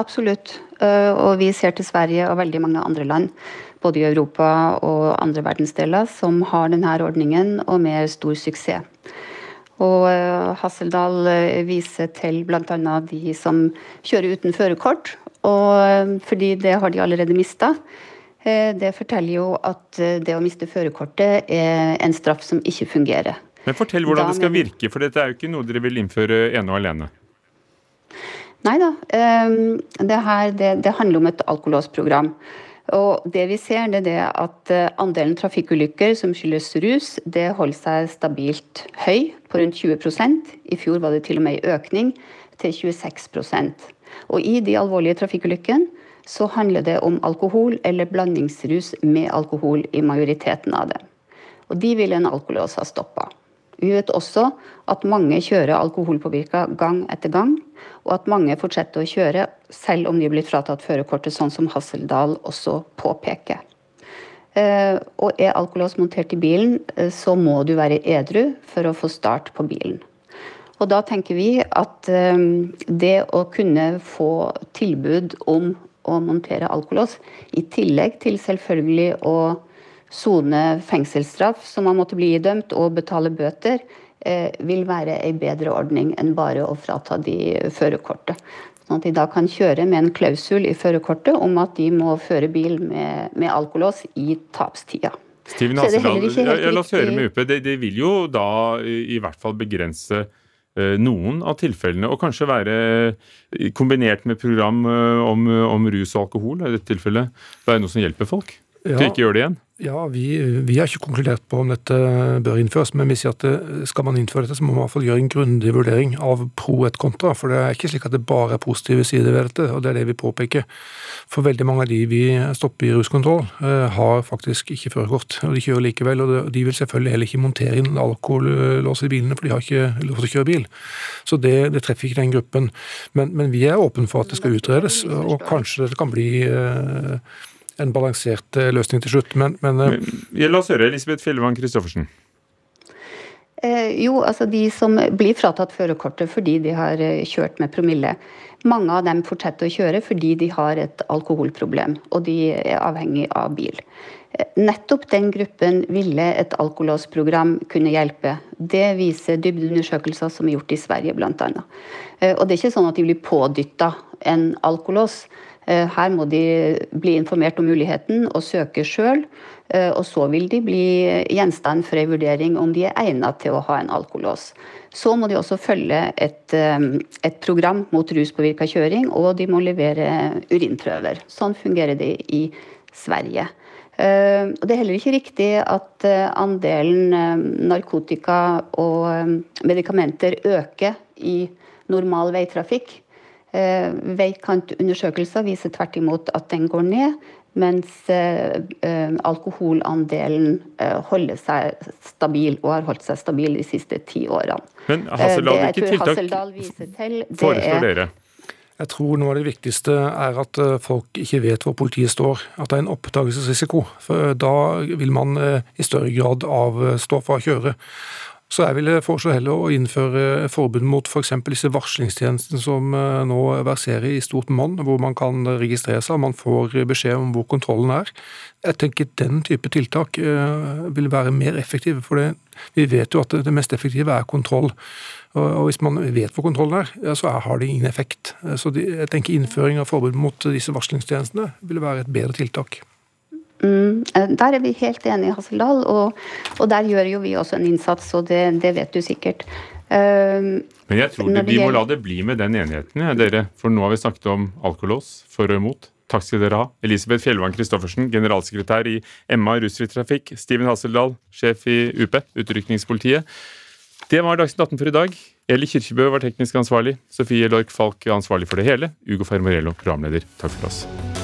Absolutt. Eh, og vi ser til Sverige og veldig mange andre land, både i Europa og andre verdensdeler, som har denne ordningen og med stor suksess. Og Hasseldal viser til bl.a. de som kjører uten førerkort, fordi det har de allerede mista. Det forteller jo at det å miste førerkortet er en straff som ikke fungerer. Men Fortell hvordan det skal virke, for dette er jo ikke noe dere vil innføre ene og alene. Nei da. Ehm, det, her, det, det handler om et alkolåsprogram. Og det vi ser, det er det at eh, andelen trafikkulykker som skyldes rus, det holder seg stabilt høy, på rundt 20% I fjor var det til og med en økning til 26% Og i de alvorlige trafikkulykkene så handler det om alkohol eller blandingsrus med alkohol i majoriteten av dem. Og de vil en alkolås ha stoppa. Vi vet også at mange kjører alkoholpåvirka gang etter gang, og at mange fortsetter å kjøre selv om de er blitt fratatt førerkortet, sånn som Hasseldal også påpeker. Eh, og er alkolås montert i bilen, eh, så må du være edru for å få start på bilen. Og da tenker vi at eh, det å kunne få tilbud om å montere alkolås, i tillegg til selvfølgelig å sone fengselsstraff som man måtte bli idømt, og betale bøter, eh, vil være en bedre ordning enn bare å frata de førerkortet. Sånn at de da kan kjøre med en klausul i førerkortet om at de må føre bil med, med alkolås i tapstida. Steven Hasseland, la oss høre med UP. Det, det, vil jo da i hvert fall begrense noen av tilfellene, og kanskje være kombinert med program eh, om, om rus og alkohol, i dette tilfellet, være noe som hjelper folk ja. til ikke gjøre det igjen? Ja, vi, vi, har ikke konkludert på om dette bør innføres, men vi sier at det, skal man innføre dette, så må man i hvert fall gjøre en grundig vurdering av pro et kontra. For det er ikke slik at det bare er positive sider ved dette, og det er det vi påpeker. For veldig mange av de vi stopper i ruskontroll, eh, har faktisk ikke førerkort, og de kjører likevel. Og de vil selvfølgelig heller ikke montere inn alkohollås i bilene, for de har ikke lov til å kjøre bil. Så det, det treffer ikke den gruppen. Men, men, vi er åpne for at det skal utredes, og kanskje det kan bli eh, en balansert eh, løsning til slutt. Men, men, eh, men La oss høre Elisabeth Fjellvann Christoffersen. Eh, jo, altså de som blir fratatt førerkortet fordi de har kjørt med promille. Mange av dem fortsetter å kjøre fordi de har et alkoholproblem og de er avhengig av bil. Nettopp den gruppen ville et alkolåsprogram kunne hjelpe. Det viser dybdeundersøkelser som er gjort i Sverige bl.a. Og det er ikke sånn at de blir pådytta en alkolås. Eh, her må de bli informert om muligheten og søke sjøl. Eh, og så vil de bli gjenstand for en vurdering om de er egnet til å ha en alkolås. Så må de også følge et, eh, et program mot ruspåvirka kjøring, og de må levere urinprøver. Sånn fungerer det i Sverige. Det er heller ikke riktig at andelen narkotika og medikamenter øker i normal veitrafikk. Eh, veikantundersøkelser viser tvert imot at den går ned, mens eh, eh, alkoholandelen holder seg stabil, og har holdt seg stabil de siste ti årene. Men Hasseldal, hvilke tiltak foreslår dere? Jeg tror noe av det viktigste er at folk ikke vet hvor politiet står. At det er en oppdagelsesrisiko. For da vil man i større grad avstå fra å kjøre. Så jeg ville foreslå heller å innføre forbud mot f.eks. disse varslingstjenestene som eh, nå verserer i stort monn, hvor man kan registrere seg og man får beskjed om hvor kontrollen er. Jeg tenker den type tiltak eh, vil være mer effektive, for vi vet jo at det mest effektive er kontroll. Og hvis man vet hvor kontrollen er, så har det ingen effekt. Så jeg tenker innføring av forbud mot disse varslingstjenestene vil være et bedre tiltak. Mm, eh, der er vi helt enige Hasseldal, og, og, der gjør jo vi også en innsats, og det, det vet du sikkert. Uh, Men jeg tror det, vi må la det bli med den enigheten, ja, dere. For nå har vi snakket om alkolås for og imot. Takk skal dere ha. Elisabeth Fjellvann Christoffersen, generalsekretær i Emma rusfri trafikk. Steven Hasseldal, sjef i UP, Utrykningspolitiet. Det var Dagsnytt 18 for i dag. Eli Kirkebø var teknisk ansvarlig. Sofie Lork Falk ansvarlig for det hele. Ugo Fermarello, programleder. Takk for oss.